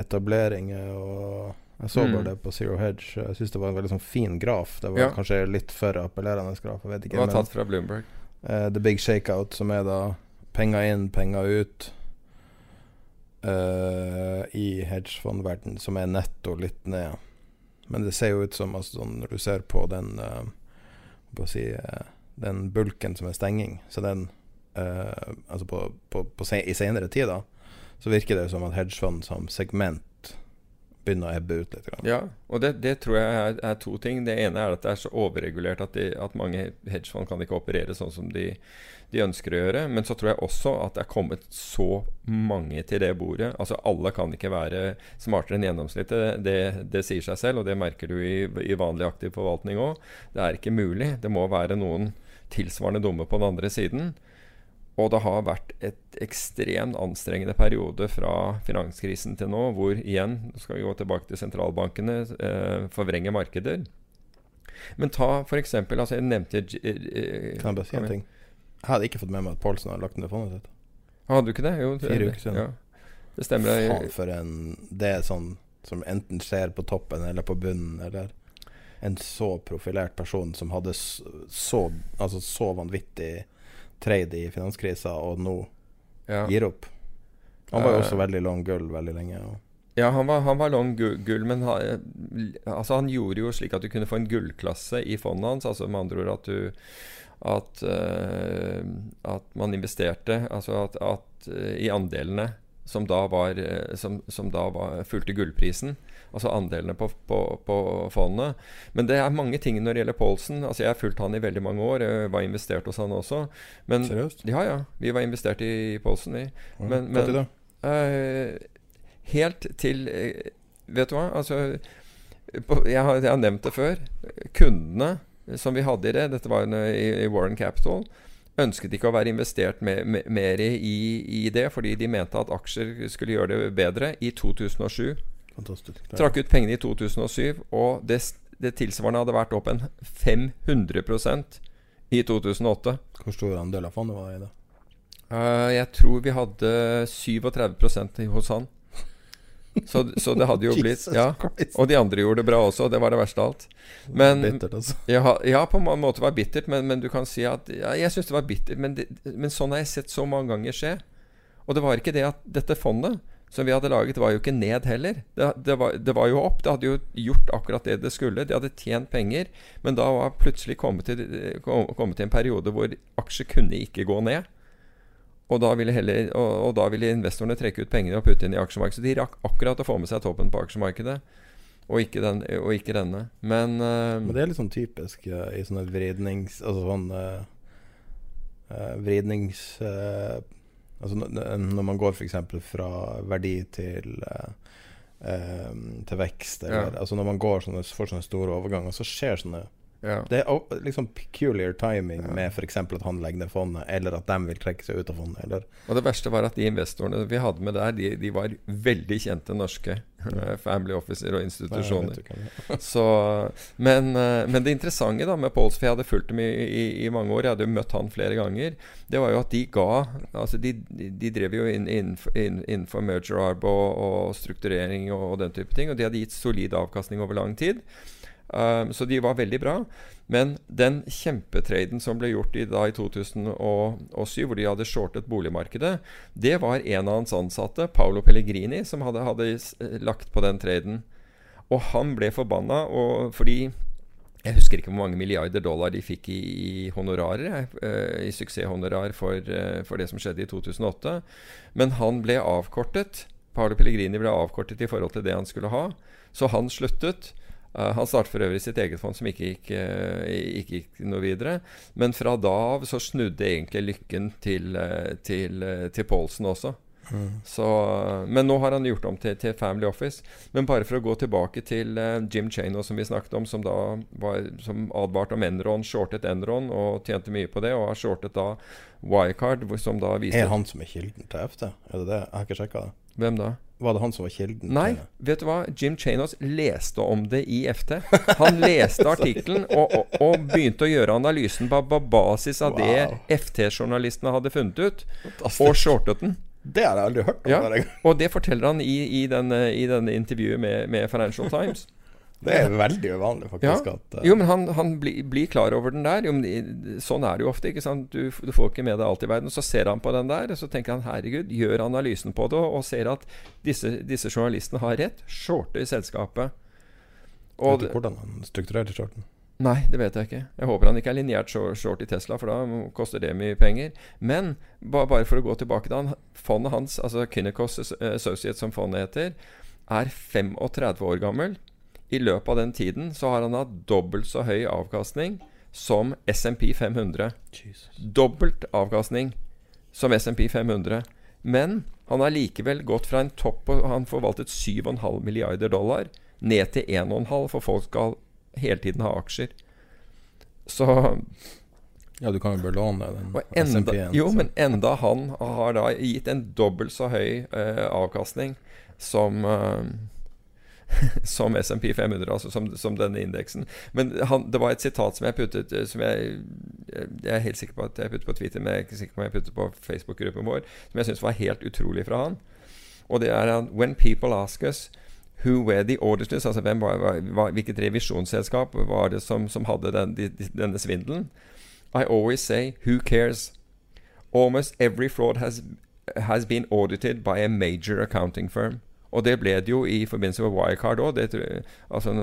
etableringer og Jeg så Mm. bare det på Zero Hedge. Jeg syns det var en veldig sånn fin graf. Det var Ja. kanskje litt for appellerende graf, jeg vet Det var tatt fra Bloomberg. Uh, The Big Shakeout, som er da penger inn, penger ut eh, i hedgefondverden, som er netto litt ned. Men det ser jo ut som altså, sånn, når du ser på den uh, på å si, uh, Den bulken som er stenging, så den eh, Altså på, på, på se, i senere tid, da, så virker det som at hedgefond som segment begynner å ebbe ut litt. Grann. Ja, og det, det tror jeg er, er to ting. Det ene er at det er så overregulert at, de, at mange hedgefond kan ikke operere sånn som de, de ønsker å gjøre. Men så tror jeg også at det er kommet så mange til det bordet. Altså Alle kan ikke være smartere enn gjennomsnittet. Det, det sier seg selv, og det merker du i, i vanlig aktiv forvaltning òg. Det er ikke mulig. Det må være noen tilsvarende dumme på den andre siden. Og det har vært et ekstremt anstrengende periode fra finanskrisen til nå, hvor igjen nå skal vi gå tilbake til sentralbankene eh, forvrenge markeder. Men ta f.eks. Altså jeg nevnte eh, Kan jeg bare si en ting? Jeg hadde ikke fått med meg at Paulsen hadde lagt ned fondet sitt. Hadde du ikke det? Jo, det, Fire uker siden. Ja. Det stemmer. Faen for en Det er sånn som enten skjer på toppen eller på bunnen, eller en så profilert person som hadde så, altså så vanvittig trade i finanskrisa, og nå Ja. gir opp. Han var jo også veldig long gull veldig lenge. Ja, han var, han var lang gull, men han, altså han gjorde jo slik at du kunne få en gullklasse i fondet hans. Altså med andre ord at du At, eh, at man investerte Altså at, at eh, i andelene som da var eh, Som, som da var, fulgte gullprisen. Altså andelene på, på, på fondene. Men det er mange ting når det gjelder Paulsen. Altså Jeg har fulgt han i veldig mange år. Jeg var investert hos han også. Men, Seriøst? Ja, ja. Vi var investert i Paulsen, vi. Men- men- det? Eh, helt til Vet du hva? Altså på, jeg, har, jeg har nevnt det før. Kundene som vi hadde i det, dette var i, i Warren Capital, ønsket ikke å være investert me, me, mer i, i det, fordi de mente at aksjer skulle gjøre det bedre i 2007. Fantastisk. Trakk ut pengene i 2007, og det, det tilsvarende hadde vært opp en 500% i 2008. Hvor stor andel av fondet var det i det? Uh, jeg tror vi hadde 37% hos han. Så, så det hadde jo blitt Ja. Og de andre gjorde det bra også. Det var det verste av alt. Men, Bittert, altså. ja, ja, på en måte var det bittert, men, men du kan si at ja, Jeg syns det var bittert, men, det, men sånn har jeg sett så mange ganger skje. Og det var ikke det at dette fondet som vi hadde laget, var jo ikke ned heller. Det, det, var, det var jo opp. Det hadde jo gjort akkurat det det skulle. De hadde tjent penger, men da var plutselig kommet til, kom- kommet til en periode hvor aksjer kunne ikke gå ned. Og da, heller, og, og da ville investorene trekke ut pengene og putte inn i aksjemarkedet. Så de rakk akkurat å få med seg toppen på aksjemarkedet, og ikke, den, og ikke denne. Men, uh, Men det er litt sånn typisk uh, i sånne vridnings... Altså sånn eh, vridnings... altså når man går f.eks. fra verdi til til vekst, eller Ja. altså når man går sånne, får sånne store overganger, så skjer sånne Ja. Det er liksom peculiar timing med f.eks. at han legger ned fondet, eller at de vil trekke seg ut av fondet. Eller Og det verste var at de investorene vi hadde med der, de, de var veldig kjente norske eh, family officer og institusjoner. er. Så, men, eh, men det interessante da med Pauls, for jeg hadde fulgt dem i, i, i mange år, jeg hadde jo møtt han flere ganger, det var jo at de ga altså De, de, drev jo inn, inn, inn, merger arb og, og strukturering og, og den type ting, og de hadde gitt solid avkastning over lang tid. Um, så de var veldig bra. Men den kjempetraden som ble gjort i, da i 2007, hvor de hadde shortet boligmarkedet, det var en av hans ansatte, Paolo Pellegrini, som hadde, hadde lagt på den traden. Og han ble forbanna og fordi jeg husker ikke hvor mange milliarder dollar de fikk i, i honorarer, eh, i suksesshonorar for, eh, for det som skjedde i 2008. Men han ble avkortet. Paolo Pellegrini ble avkortet i forhold til det han skulle ha. Så han sluttet. Eh, han startet for øvrig sitt eget fond, som ikke gikk, eh, ikke gikk noe videre. Men fra da av så snudde egentlig lykken til, eh, til, til Paulsen også. Så, men nå har han gjort om til, til Family Office. Men bare for å gå tilbake til Jim Chano, som vi snakket om, som da var, som advarte om Enron, shortet Enron og tjente mye på det, og har shortet da Wirecard, som da viser Er han som er kilden til FT? Er det det? Jeg har ikke sjekka det. Hvem da? Var det han som var kilden? Nei, vet du hva? Jim Chanos leste om det i FT. Han leste artikkelen og, og, og begynte å gjøre analysen på, basis av Wow. det FT-journalistene hadde funnet ut, Fantastisk. og shortet den. Det har jeg aldri hørt om. Ja, og det forteller han i, i, denne, i den intervjuet med, med Financial Times. Det er veldig uvanlig, faktisk. At, uh... Jo, men han, han blir bli klar over den der. Jo, men sånn er det jo ofte. ikke sant? Du, du får ikke med deg alt i verden. Så ser han på den der, og så tenker han herregud, gjør analysen på det, og, ser at disse, disse journalistene har rett. Shorter selskapet. Og vet du hvordan han strukturerte shorten? Nei, det vet jeg ikke. Jeg håper han ikke er lineært short, i Tesla, for da koster det mye penger. Men ba, bare for å gå tilbake til han, fondet hans, altså Kinnecos Associates som fondet heter, er 35 år gammel. I løpet av den tiden så har han hatt dobbelt så høy avkastning som SMP 500. Dobbelt avkastning som SMP 500. Men han har likevel gått fra en topp på Han forvaltet 7,5 milliarder dollar ned til 1,5, for folk skal hele tiden ha aksjer. Så Ja, du kan jo belåne den SMP-en. Jo, så- men enda han har da gitt en dobbelt så høy eh, avkastning som eh, Som SMP 500, altså som, som denne indeksen. Men han, det var et sitat som jeg puttet eh, Som jeg, jeg er helt sikker på at jeg puttet på Twitter, men jeg er ikke sikker på om jeg puttet på Facebook-gruppen vår, som jeg syns var helt utrolig fra han. Og det er at When people ask us Who were the auditors? Altså hvem var, var, Hvilket revisjonsselskap var det som, som hadde den, de, de, denne svindelen? I always say, who cares? Almost every fraud has, has been audited by a major accounting firm. Og det ble det jo i forbindelse med Wirecard òg. Altså,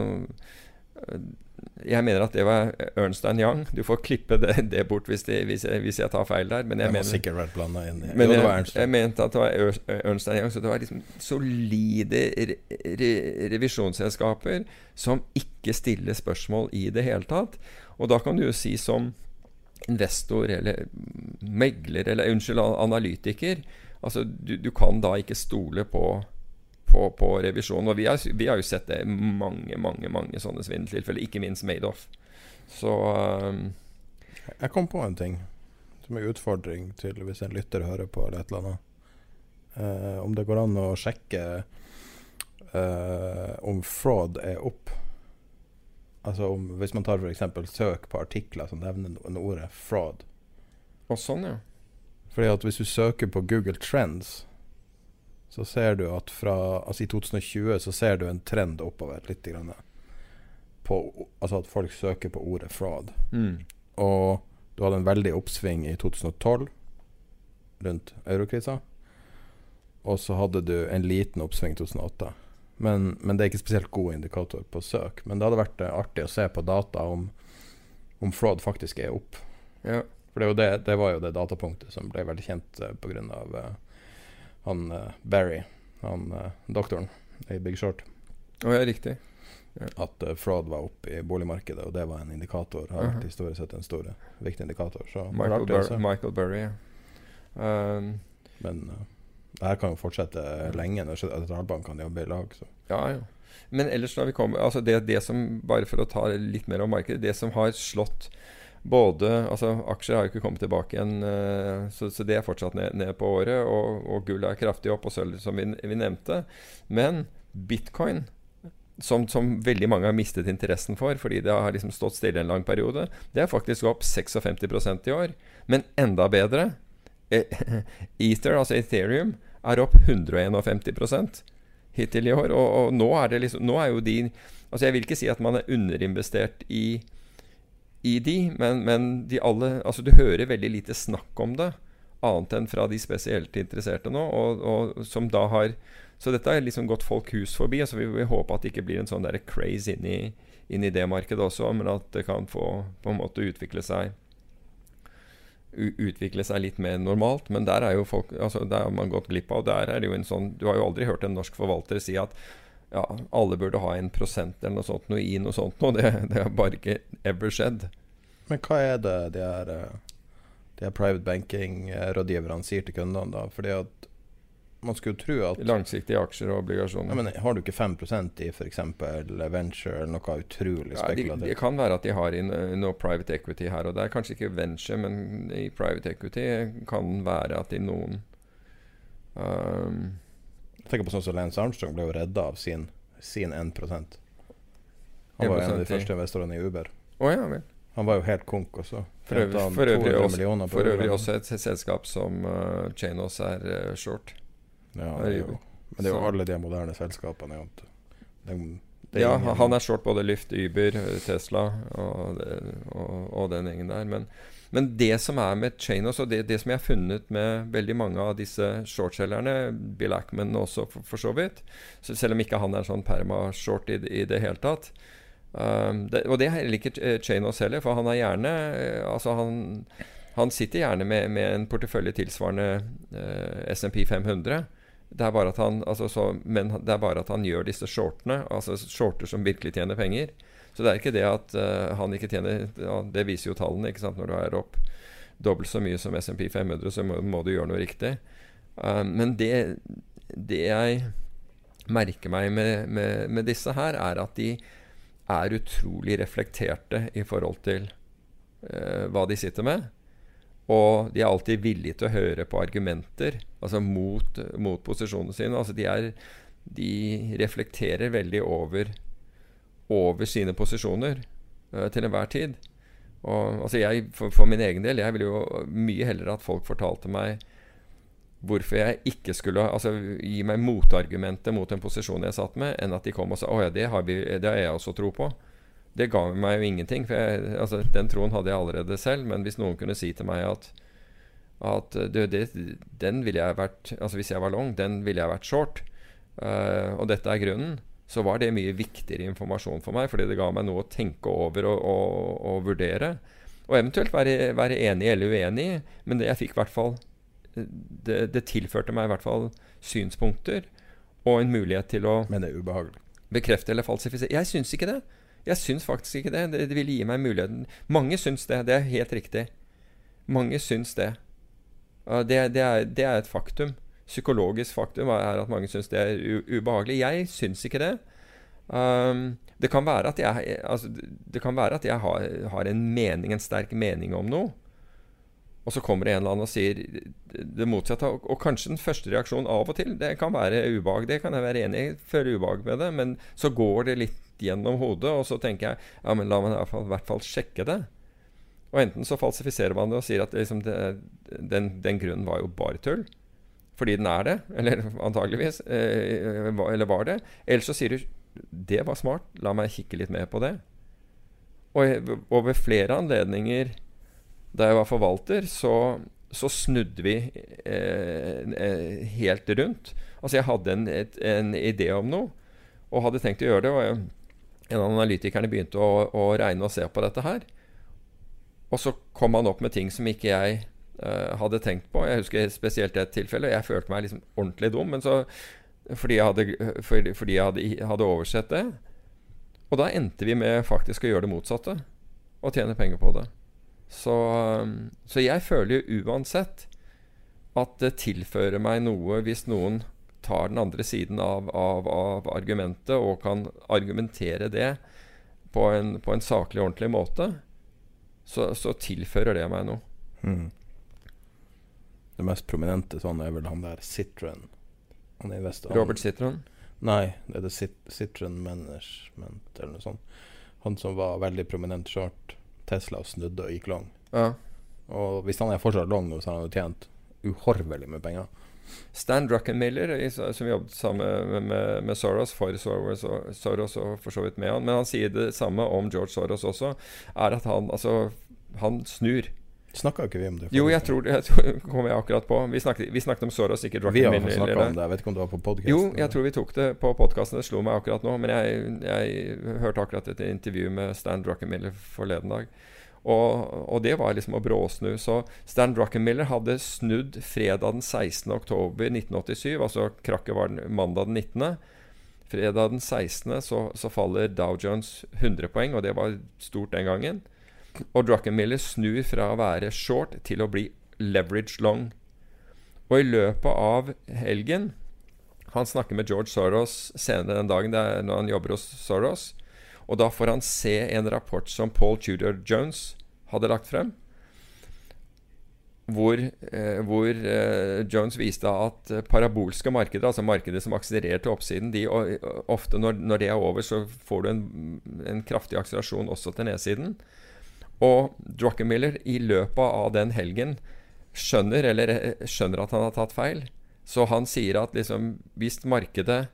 jeg mener at det var Ernst Young. Du får klippe det, det bort hvis, det, hvis, jeg, hvis jeg tar feil der. Men jeg må mener sikkert vært blanda inn men Jo, det var jeg mente at det var Ernst Young, så det var liksom solide re re revisjonsselskaper som ikke stiller spørsmål i det hele tatt. Og da kan du jo si som investor eller megler eller unnskyld, analytiker Altså, du, du kan da ikke stole på på, på revisjon. Og vi har, vi har jo sett det i mange, mange mange sånne svindeltilfeller, ikke minst Madoff. Så um, Jeg kom på en ting som er utfordring til hvis en lytter hører på eller et eller annet. Uh, om det går an å sjekke uh, om fraud er opp. Altså om, hvis man tar f.eks. søk på artikler som nevner noe, ordet fraud. Og sånn, ja. Fordi at hvis du søker på Google Trends, så ser du at fra Altså i 2020 så ser du en trend oppover litt. Grann, på, altså at folk søker på ordet fraud. Mm. Og du hadde en veldig oppsving i 2012 rundt eurokrisa. Og så hadde du en liten oppsving i 2008. Men, men det er ikke spesielt god indikator på søk. Men det hadde vært eh, artig å se på data om, om fraud faktisk er opp. ja. For det, det, det var jo det datapunktet som ble veldig kjent pga. Uh, han eh, Barry, han eh, doktoren i Big Short. Å ja, riktig. At uh, fraud var oppe i boligmarkedet, og det var en indikator. Har vært Mhm. historisk sett en stor, viktig indikator. Så Michael, Bur. Michael Burry. ja. Um, Men uh, det her kan jo fortsette lenge. Når Sentralbankene jobber i lag. Så. ja, ja. Men ellers når vi kommer altså det, det som, bare for å ta litt mer om markedet, det som har slått både altså Aksjer har jo ikke kommet tilbake igjen, uh, så, så, det er fortsatt ned, ned på året. Og, og, gull er kraftig opp, og sølv, som vi, vi, nevnte. Men bitcoin, som, som, veldig mange har mistet interessen for fordi det har liksom stått stille en lang periode, det er faktisk opp 56% i år. Men enda bedre Ether, altså Ethereum, er opp 151% hittil i år. Og, og nå, er det liksom, nå er jo de Altså Jeg vil ikke si at man er underinvestert i i de, men, men de alle, altså du hører veldig lite snakk om det, annet enn fra de spesielt interesserte nå, og, og som da har Så dette har liksom gått folk hus forbi. altså Vi vil håpe at det ikke blir en sånn der craze inn i, inn i det markedet også, men at det kan få på en måte utvikle seg utvikle seg litt mer normalt. Men der er jo folk altså der har man gått glipp av. Der er det jo en sånn Du har jo aldri hørt en norsk forvalter si at ja, alle burde ha en prosent eller noe sånt noe i noe sånt noe. Det, det har bare ikke ever skjedd. Men hva er det de her, eh, de her private banking-rådgiverne sier til kundene, da? Fordi at man skulle tro at Langsiktige aksjer og obligasjoner. Ja, men Har du ikke 5% i f.eks. venture eller noe utrolig spekulativt? Ja, de, det kan være at de har inn noe private equity her og der. Kanskje ikke venture, men i private equity kan være at i noen um, tenker på sånn som Lance Armstrong ble jo redda av sin, sin 1% Han var jo en av de første investorene i Uber. Oh, ja, vel. Han var jo helt konk også. For øvrig, for øvrig, også, for øvrig også, et selskap som uh, Chanos er uh, short. Ja, det er jo, men det er jo alle de moderne selskapene. Jo. Den, den ja, han er short både Lyft, Uber, Tesla og, og, og den gjengen der. Men men det som er med Chainos, og det, det, som jeg har funnet med veldig mange av disse shortselgerne, Bill Ackman også for, for, så vidt, så selv om ikke han er sånn perma-short i, i, det hele tatt um, det, Og det er heller ikke Chainos heller, for han er gjerne uh, Altså, han, han sitter gjerne med, med en portefølje tilsvarende uh, SMP 500. Det han, altså, så, men det er bare at han gjør disse shortene, altså shorter som virkelig tjener penger. Så det er ikke det at uh, han ikke tjener ja, Det viser jo tallene. ikke sant? Når du er opp dobbelt så mye som SMP 500, så må, må, du gjøre noe riktig. Uh, men det, det, jeg merker meg med, med, med, disse her, er at de er utrolig reflekterte i forhold til uh, hva de sitter med. Og de er alltid villige til å høre på argumenter altså mot, mot posisjonene sine. Altså de, er, de reflekterer veldig over over sine posisjoner uh, til enhver tid. Og, altså jeg, for, for, min egen del, jeg ville jo mye heller at folk fortalte meg hvorfor jeg ikke skulle altså, gi meg motargumenter mot den posisjonen jeg satt med, enn at de kom og sa å ja, det har, det har jeg også tro på. Det ga meg jo ingenting. For jeg, altså, den troen hadde jeg allerede selv. Men hvis noen kunne si til meg at, at det, det, den ville jeg vært Altså hvis jeg var long, den ville jeg vært short. Uh, og dette er grunnen så var det mye viktigere informasjon for meg, fordi det ga meg noe å tenke over og, og, og vurdere. Og eventuelt være, være, enig eller uenig, men det jeg fikk i hvert fall det, det, tilførte meg i hvert fall synspunkter og en mulighet til å Men det er ubehagelig. bekrefte eller falsifisere. Jeg syns ikke det. Jeg syns faktisk ikke det. det. Det ville gi meg muligheten. Mange syns det. Det er helt riktig. Mange syns det. Det, det, er, det er et faktum psykologisk faktum er at mange syns det er ubehagelig. Jeg syns ikke det. Um, det kan være at jeg, altså, være at jeg har, har, en mening, en sterk mening om noe. Og så kommer det en eller annen og sier det motsatte. Og, og kanskje den første reaksjonen av og til det kan være ubehag. Det kan jeg være enig i. Føle ubehag med det. Men så går det litt gjennom hodet, og så tenker jeg ja, men la meg i hvert fall, i hvert fall sjekke det. Og enten så falsifiserer man det og sier at liksom det, den, den grunnen var jo bare tull fordi den er det, eller antageligvis, eh, eller var det. Eller så sier du 'Det var smart, la meg kikke litt mer på det'. Og, og ved flere anledninger da jeg var forvalter, så, så snudde vi eh, eh, helt rundt. Altså jeg hadde en, et, en, idé om noe, og hadde tenkt å gjøre det. Og en av analytikerne begynte å, å regne og se på dette her. Og så kom han opp med ting som ikke jeg uh, hadde tenkt på. Jeg husker spesielt et tilfelle. Jeg følte meg liksom ordentlig dum men så, fordi jeg, hadde, fordi, fordi jeg hadde, hadde, oversett det. Og da endte vi med faktisk å gjøre det motsatte. Og tjene penger på det. Så, um, så jeg føler jo uansett at det tilfører meg noe hvis noen tar den andre siden av, av, av argumentet og kan argumentere det på en, på en saklig og ordentlig måte, så, så tilfører det meg noe. Mm. Det mest prominente sånn er vel han der Citroen. Han er investor. Robert Citron? Nei, det er det Cit Management eller noe sånt. Han som var veldig prominent short. Tesla snudde og gikk lang. Ja. Og hvis han er fortsatt lang nå, så har han jo tjent uhorvelig med penger. Stan Druckenmiller, som jobbet sammen med, med, med Soros, for Soros og, Soros og for så vidt med han, men han sier det samme om George Soros også, er at han altså Han snur. Snakka ikke vi om det? Jo, jeg tror det kom jeg akkurat på. Vi snakket, vi snakket om Soros, ikke Vi har Druckenmiller. snakka eller- om det. Jeg vet ikke om det var på podkast. Jo, jeg tror vi tok det på podkasten. Det slo meg akkurat nå. Men jeg, jeg hørte akkurat et intervju med Stan Druckenmiller forleden dag. Og, og det var liksom å bråsnu. Så Stan Druckenmiller hadde snudd fredag den 16. oktober 1987. Altså krakket var den- mandag den 19. Fredag den 16. Så, så faller Dow Jones 100 poeng, og det var stort den gangen. Og Druckenmiller snur fra å være short til å bli leverage long. Og i løpet av helgen Han snakker med George Soros senere den dagen når han jobber hos Soros. Og da får han se en rapport som Paul Tudor Jones hadde lagt frem. Hvor, eh, hvor eh, Jones viste at eh, parabolske markeder, altså markeder som akselererer til oppsiden, de ofte når, når det er over, så får du en, en kraftig akselerasjon også til nedsiden. Og Druckenmiller i løpet av den helgen skjønner, eller eh, skjønner at han har tatt feil. Så han sier at liksom, hvis markedet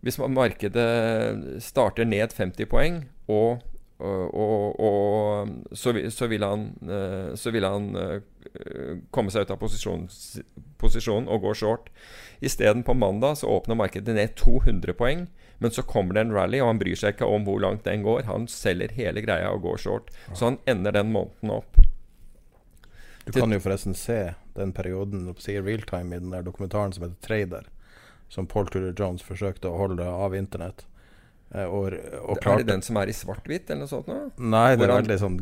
Hvis markedet starter ned 50 poeng, og, og, og, så, så vil han, eh, så vil han eh, komme seg ut av posisjonen, posisjonen og går short. Isteden på mandag så åpner markedet ned 200 poeng. Men så kommer det en rally, og han bryr seg ikke om hvor langt den går. Han selger hele greia og går short. Så han ender den måneden opp. Du kan jo forresten se den perioden si realtime i den der dokumentaren som heter 'Trader', som Paul Tudor Jones forsøkte å holde av internett. Eh, og, og Er det den som er i svart-hvitt, eller noe sånt? Nå? Nei, det er veldig sånn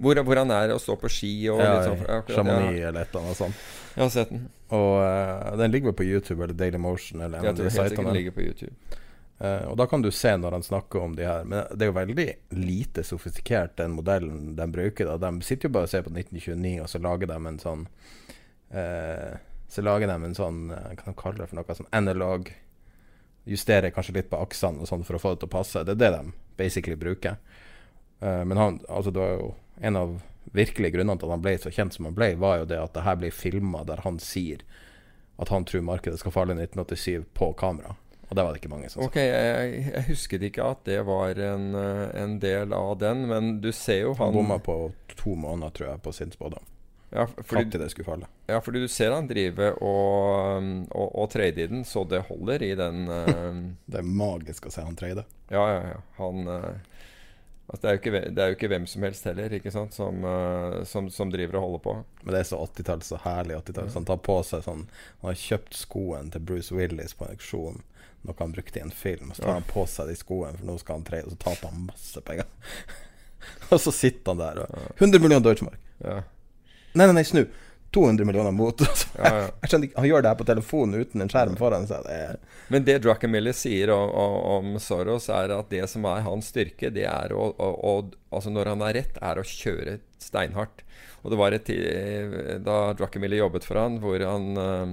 Hvor, hvor han er og står på ski og ja, litt sånn Chamonix ja. eller et eller annet sånt. Jeg har sett den. Og uh, den ligger vel på YouTube eller Daily Motion eller en av de sitene. ligger på YouTube. Eh, og da kan du se når han snakker om de her. Men det er jo veldig lite sofistikert, den modellen de bruker. da De sitter jo bare og ser på 1929, og så lager de en sånn uh, Så lager de en sånn Hva kan de kalle det for noe? Sånn analog Justerer kanskje litt på aksene og sånn for å få det til å passe. Det er det de basically bruker. Uh, men han, altså det var jo en av virkelige grunnene til at han ble så kjent som han ble, var jo det at det her blir filma der han sier at han tror markedet skal falle i 1987 på kamera. Og det var det ikke mange som sa. Ok, jeg, jeg husket ikke at det var en, en del av den, men du ser jo Han han bomma på to måneder, tror jeg, på sin spådom. ja, fordi, det skulle falle. ja, fordi du ser han drive og, og, og trade i den, så det holder i den uh... Det er magisk å se han trade. Ja, ja, ja. Han eh, altså det, er ikke, det er jo ikke hvem som helst heller, ikke sant, som, uh, som, som driver og holder på. Men det er så 80-tall, så herlig 80-tall. Han tar på seg sånn Han har kjøpt skoen til Bruce Willis på en auksjon, noe han brukte i en film. Så tar Ja. han på seg de skoene, for nå skal han tre, og så taper han masse penger. og så sitter han der og 100 millioner Deutschmark. Ja, Nei, nei, nei, snu. 200 millioner mot. ja, ja. Jeg skjønner ikke Han gjør det her på telefonen uten en skjerm foran seg. Det Men det Druckenmiller sier om, om, Soros, er at det som er hans styrke, det er å, å, å Altså når han har rett, er å kjøre steinhardt. Og det var et tid Da Druckenmiller jobbet for han, hvor han eh,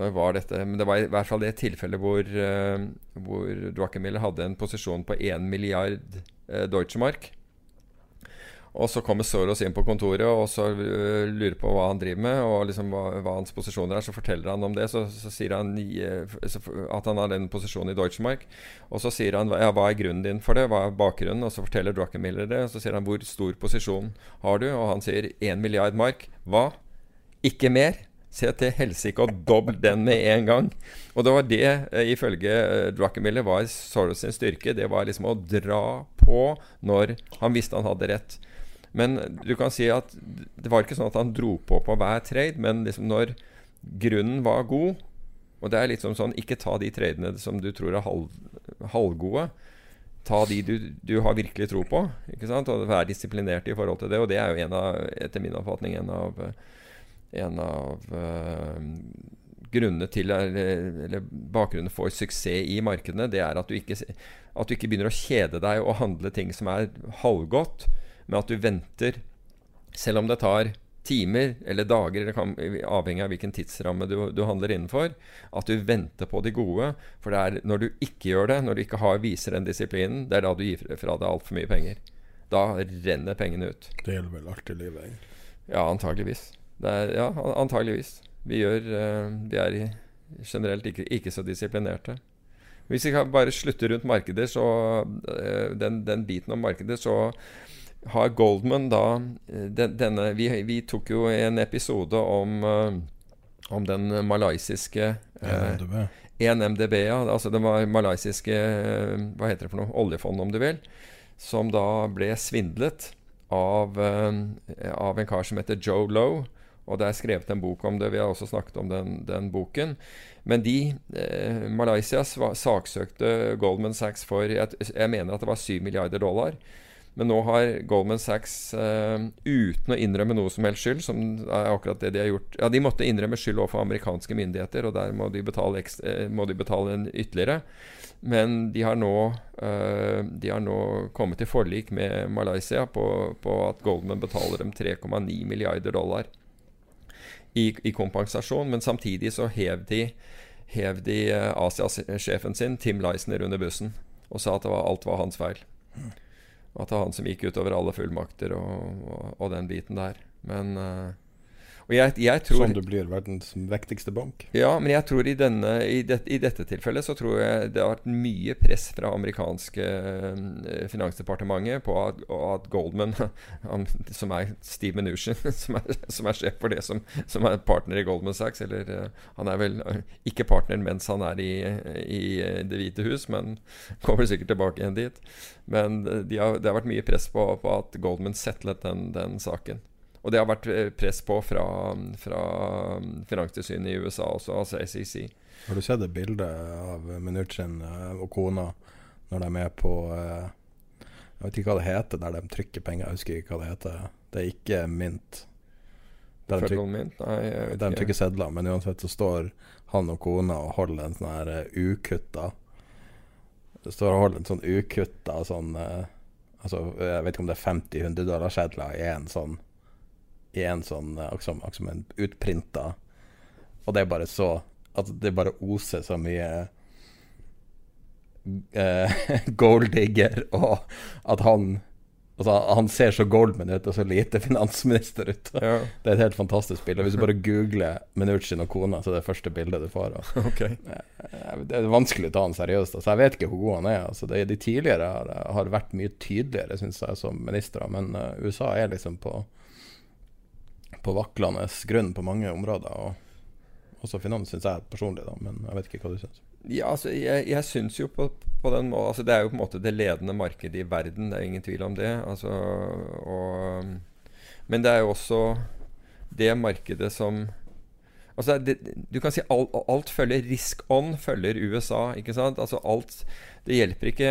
Når var dette? Men det var i hvert fall det tilfellet hvor, eh, hvor Druckenmiller hadde en posisjon på 1 milliard uh, Deutschemark. Og så kommer Soros inn på kontoret og så øh, lurer på hva han driver med, og liksom hva, hva hans posisjoner er. Så forteller han om det. Så, så sier han f- at han har den posisjonen i Deutschmark. Og så sier han ja, hva er grunnen din for det, hva er bakgrunnen? Og så forteller Druckenmiller det. Og så sier han hvor stor posisjon har du? Og han sier 1 milliard mark. Hva? Ikke mer? Se til helsike og dobbel den med en gang. Og det var det, eh, ifølge eh, Druckenmiller, var Soros sin styrke. Det var liksom å dra på når han visste han hadde rett. Men du kan si at det var ikke sånn at han dro på på hver trade, men liksom når grunnen var god Og det er litt som sånn Ikke ta de tradene som du tror er halv, halvgode. Ta de du, du har virkelig tro på, ikke sant? og være disiplinert i forhold til det. Og det er jo en av, etter min oppfatning en av, en av uh, grunnene til eller, eller bakgrunnen for suksess i markedene, det er at du, ikke, at du ikke begynner å kjede deg og handle ting som er halvgodt, men at du venter, selv om det tar timer eller dager, det kan, avhengig av hvilken tidsramme du, du, handler innenfor, at du venter på de gode. For det er når du ikke gjør det, når du ikke har, viser den disiplinen, det er da du gir fra deg altfor mye penger. Da renner pengene ut. Det gjelder vel alltid livet, egentlig? Ja, antageligvis. Er, ja, antageligvis. Vi, gjør, uh, vi er generelt ikke, ikke, så disiplinerte. Hvis vi bare slutter rundt markeder, så uh, den, den biten om markedet, så har Goldman da eh, den, denne vi, vi, tok jo en episode om, uh, om den malaysiske NMDB. Eh, NMDB, ja. Altså det var malaysiske uh, Hva heter det for noe? Oljefond, om du vil. Som da ble svindlet av, av en kar som heter Joe Lowe. Og det er skrevet en bok om det. Vi har også snakket om den, den boken. Men de, eh, Malaysia saksøkte Goldman Sachs for jeg, jeg mener at det var 7 milliarder dollar. Men nå har Goldman Sachs, uh, uten å innrømme noe som helst skyld, som er akkurat det de har gjort Ja, de måtte innrømme skyld overfor amerikanske myndigheter, og der må de betale, ekstra, uh, må de betale en ytterligere. Men de har, nå, uh, de har nå kommet til forlik med Malaysia på, på at Goldman betaler dem 3,9 milliarder dollar i, i, kompensasjon. Men samtidig så hev de, hev de Asias-sjefen sin, Tim Leisner, under bussen og sa at var, alt var hans feil. Mm. At det var han som gikk utover alle fullmakter og, og, og den biten der. Men uh, og jeg, jeg tror, Som du blir verdens vektigste bank? Ja, men jeg tror i, denne, i, det, i, dette tilfellet så tror jeg det har vært mye press fra amerikanske uh, finansdepartementet på at, at Goldman, han, som er Steve Mnuchin, som er, som er, sjef for det som, som, er partner i Goldman Sachs eller uh, Han er vel ikke partner mens han er i, i Det hvite hus, men kommer sikkert tilbake igjen dit. Men de har, det har vært mye press på, på at Goldman settlet den, den saken. Og det har vært eh, press på fra, fra Finanstilsynet i USA også, altså SEC. Har du sett et bilde av Mnuchin eh, og kona når de er med på eh, Jeg vet ikke hva det heter der de trykker penger, jeg husker ikke hva det heter. Det er ikke Mint. Der de, trykker, mint? Nei, de trykker sedler, men uansett så står han og kona og holder en sånn her ukutta Det står og holder en sånn ukutta sånn Altså, jeg vet ikke om det er 50-100 dollar sedler i en sånn i en sånn eh, akkurat som en utprinta Og det er bare så At det bare oser så mye uh, golddigger, og at han Altså, han ser så Goldman ut og så lite finansminister ut. Ja. Det er et helt fantastisk bilde. Hvis du bare googler Minuchin og kona, så er det første bildet du får. Okay. Eh, det er vanskelig å ta han seriøst. Altså, jeg vet ikke hvor god han er. Altså, det, de tidligere har, har vært mye tydeligere, syns jeg, som ministre. Men uh, USA er liksom på på vaklende grunn på mange områder. Og også finans syns jeg personlig, da, men jeg vet ikke hva du syns. Ja, altså, jeg, jeg syns jo på, på den måten altså, Det er jo på en måte det ledende markedet i verden, det er ingen tvil om det. Altså, og, men det er jo også det markedet som Altså, det, du kan si alt, alt følger Risk on følger USA. ikke sant? Altså alt Det hjelper ikke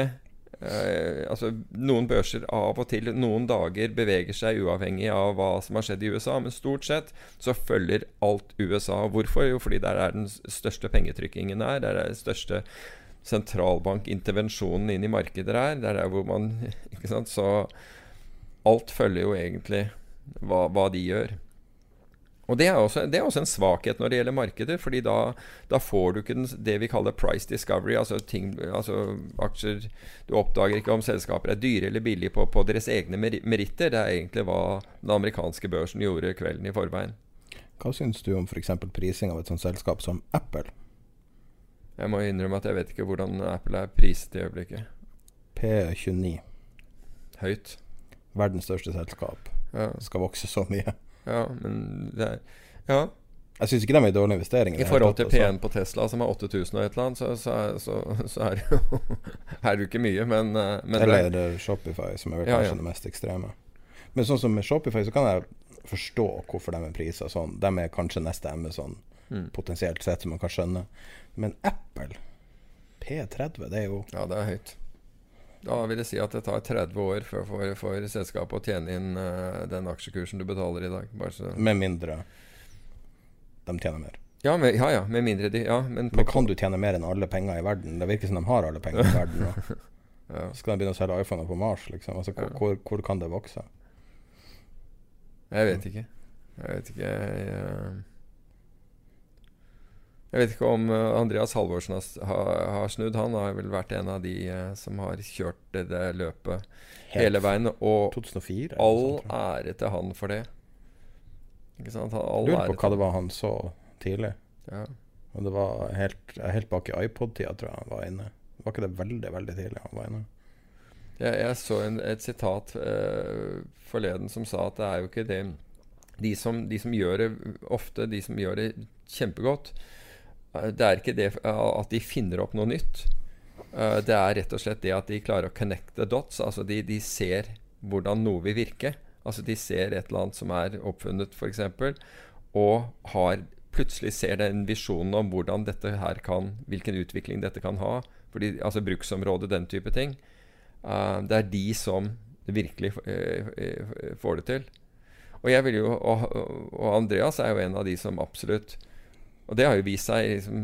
Eh, altså Noen børser av og til noen dager beveger seg uavhengig av hva som har skjedd i USA, men stort sett så følger alt USA. Hvorfor? Jo, fordi der er den største pengetrykkingen er. Der er den største sentralbankintervensjonen inn i markeder er. Der er hvor man ikke sant, Så alt følger jo egentlig hva, hva de gjør. Og det er, også, det er, også, en svakhet når det gjelder markeder, fordi da, da får du ikke den, det vi kaller price discovery, altså, ting, altså, aksjer Du oppdager ikke om selskaper er dyre eller billige på, på deres egne meritter. Det er egentlig hva den amerikanske børsen gjorde kvelden i forveien. Hva syns du om f.eks. prising av et sånt selskap som Apple? Jeg må innrømme at jeg vet ikke hvordan Apple er priset i øyeblikket. P29. Høyt. Verdens største selskap. Ja. Skal vokse så mye. Ja, men det er Ja. Jeg syns ikke det er en dårlig investering. I forhold til P1 på Tesla, som er 8000 og et eller annet, så, så, så, så er, det jo, er det jo ikke mye, men, eh, men Eller det er Shopify, som er vel kanskje ja, ja. det mest ekstreme. Men sånn som med Shopify, så kan jeg forstå hvorfor de er priser sånn. De er kanskje neste Amazon, mm. potensielt sett, som man kan skjønne. Men Apple, P30, det er jo Ja, det er høyt. Da vil jeg si at det tar 30 år for, for, for selskapet å tjene inn uh, den aksjekursen du betaler i dag. Med mindre de tjener mer. Ja, med, ja, ja, med mindre de Ja, men, Men kan du tjene mer enn alle penger i verden? Det virker som de har alle penger i verden Og. ja. Skal de begynne å selge iPhoner på Mars, liksom? Altså, hvor, hvor, hvor kan det vokse? Jeg vet ikke. Jeg vet ikke Jeg, eh, jeg vet ikke om eh, Andreas Halvorsen har, har, snudd. Han har vel vært en av de eh, som har kjørt det, løpet Helt hele veien. Og 2004? all jeg. ære til han for det. Ikke sant? All Lurer på hva det var han så tidlig. Ja. Og det var helt, helt bak i iPod-tida, tror jeg han var inne. Var ikke det veldig, veldig tidlig han var inne? Jeg, jeg så en, et sitat eh, forleden som sa at det er jo ikke det De som, de som gjør det ofte, de som gjør det kjempegodt, det er ikke det eh, at de finner opp noe nytt. Eh, det er rett og slett det at de klarer å connect the dots. Altså de, de ser hvordan noe vil virke. Altså de ser et eller annet som er oppfunnet, f.eks., og har plutselig ser den visjonen om hvordan dette her kan, hvilken utvikling dette kan ha. Fordi, altså Bruksområde, den type ting. Eh, det er de som virkelig eh, eh, får det til. Og jeg vil jo, og Andreas er jo en av de som absolutt Og det har jo vist seg liksom,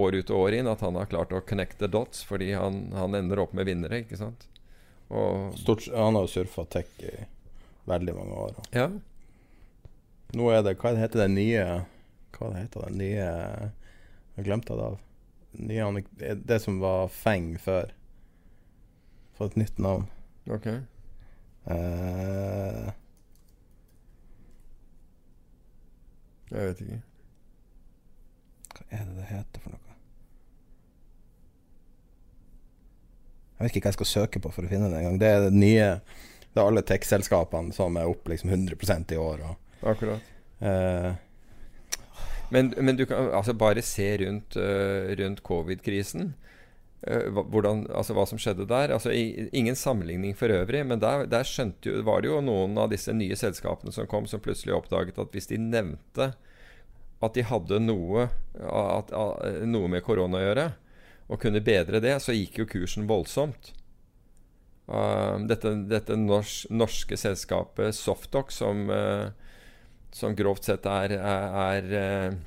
år ut og år inn at han har klart å connect the dots, fordi han, han ender opp med vinnere, ikke sant. Og Stort, han har jo surfa tech i veldig mange år. og ja, Nå er det Hva heter det nye Hva heter det nye Jeg glemte det av. Nye, det som var Feng før. Fått et nytt navn. ok. Eh, Jeg vet ikke. Er det det heter for noe? Jeg vet ikke hva jeg skal søke på for å finne det engang. Det er det nye Det er alle tech-selskapene som er opp liksom 100% i år. Og, Akkurat. eh, Men, men du kan altså bare se rundt, eh, rundt covid-krisen. eh, hvordan, altså hva som skjedde der. Altså ingen sammenligning for øvrig, men der, der jo, var det jo noen av disse nye selskapene som kom, som plutselig oppdaget at hvis de nevnte at de hadde noe, at, at, noe med korona å gjøre, og kunne bedre det, så gikk jo kursen voldsomt. Uh, dette dette nors, norske selskapet SoftDoc som, uh, som grovt sett er, er, er eh,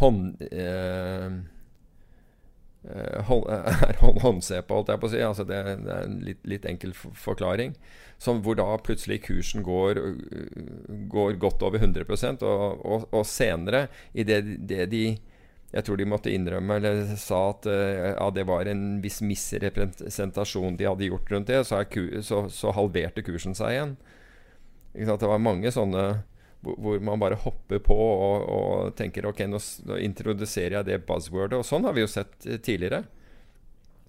hånd... hånd, er hånd, håndsepe, holdt jeg på å si. Altså det, det er en litt, litt enkel forklaring. Som hvor da plutselig kursen går, øh, går godt over 100 og, og, og senere, i det, det de jeg tror de måtte innrømme eller sa at eh, ja, det var en viss misrepresentasjon de hadde gjort rundt det, så, er så, så halverte kursen seg igjen. Det var mange sånne hvor, man bare hopper på og, og tenker ok, nå, nå introduserer jeg det buzzwordet. Og sånn har vi jo sett eh, tidligere.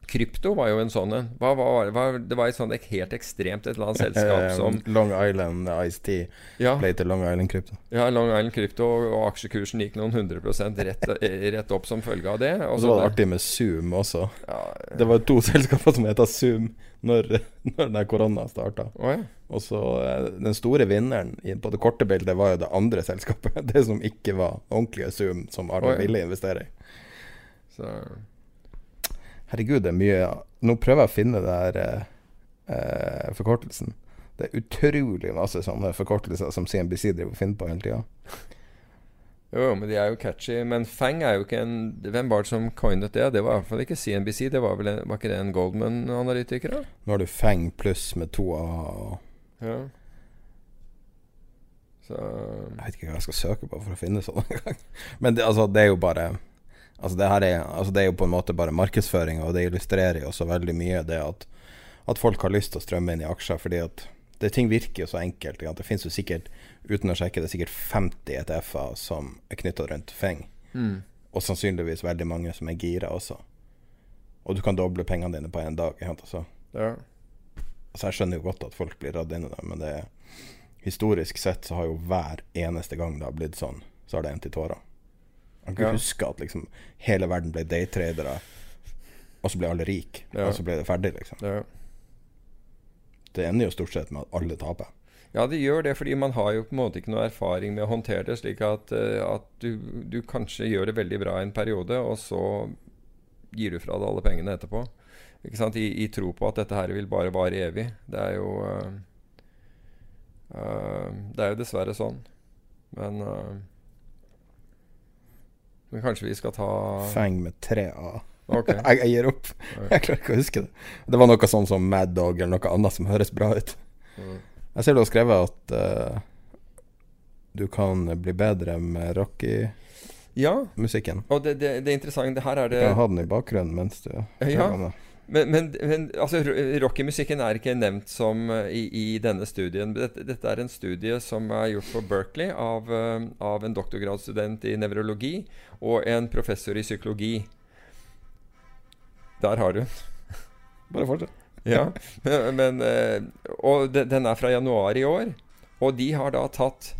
Krypto var jo en sånn en. Det var et sånt helt ekstremt et eller annet selskap eh, som Long Island Ice-T ja, ble til Long Island Krypto. ja, Long Island Krypto, og aksjekursen gikk noen hundre prosent rett, eh, rett opp som følge av det. Og Og så var det artig med Zoom også. Ja, Det var to selskaper som heta Zoom når, når den korona starta. Oh, ja. Og så eh, Den store vinneren på det korte bildet var jo det andre selskapet. Det som ikke var ordentlige Zoom, som alle oh, ja. ville investere i. Så Herregud, det er mye Nå prøver jeg å finne det der eh, eh, forkortelsen. Det er utrolig masse sånne forkortelser som CNBC driver og finner på hele tida. Jo, jo, men de er jo catchy. Men Fang er jo ikke en Hvem var det som coinet det? Det var i hvert fall ikke CNBC. Det var vel en, Var ikke det en Goldman-analytiker? Nå har du Fang pluss med to A. Ja. Så Jeg vet ikke hva jeg skal søke på for å finne sånn engang. Men det, altså, det er jo bare Altså det, er, altså det er jo på en måte bare markedsføring, og det illustrerer jo også veldig mye det at, at folk har lyst til å strømme inn i aksjer. Fordi at det, ting virker jo så enkelt. ikke? Det finnes jo sikkert, uten å sjekke det, er sikkert 50 ETF-er som er knytta rundt Feng. mm. Og sannsynligvis veldig mange som er gira også. Og du kan doble pengene dine på én dag. ikke? Altså, Ja. Altså Jeg skjønner jo godt at folk blir redd inn i det, men det historisk sett så har jo hver eneste gang det har blitt sånn, så har det endt i tårer. Man kan Ja. huske at liksom hele verden ble daytradere, og så ble alle rike, Ja. og så ble det ferdig, liksom. ja. Det ender jo stort sett med at alle taper. Ja, det gjør det, fordi man har jo på en måte ikke noe erfaring med å håndtere det. Slik at, eh, at du, du kanskje gjør det veldig bra en periode, og så gir du fra deg alle pengene etterpå. Ikke? I, I tro på at dette her vil bare vare evig. Det er jo uh, uh, Det er jo dessverre sånn. Men uh, Men kanskje vi skal ta Feng med tre A. Okay. Jeg, jeg gir opp. Jeg klarer ikke å huske det. Det var noe sånn som Mad Dog eller noe annet som høres bra ut. Mm. Jeg ser du har skrevet at du kan bli bedre med rocky-musikken. Ja, og det, det, det interessante Her er Du det kan ha den i bakgrunnen mens du Ja. Men, men, men altså, ro- rockemusikken er ikke nevnt som eh, i, i denne studien. Dette, dette er en studie som er gjort på Berkeley av, eh, av en doktorgradsstudent i nevrologi og en professor i psykologi. Der har du den. Bare fortsett. Ja, men, men, eh, Og den er fra januar i år. Og de har da tatt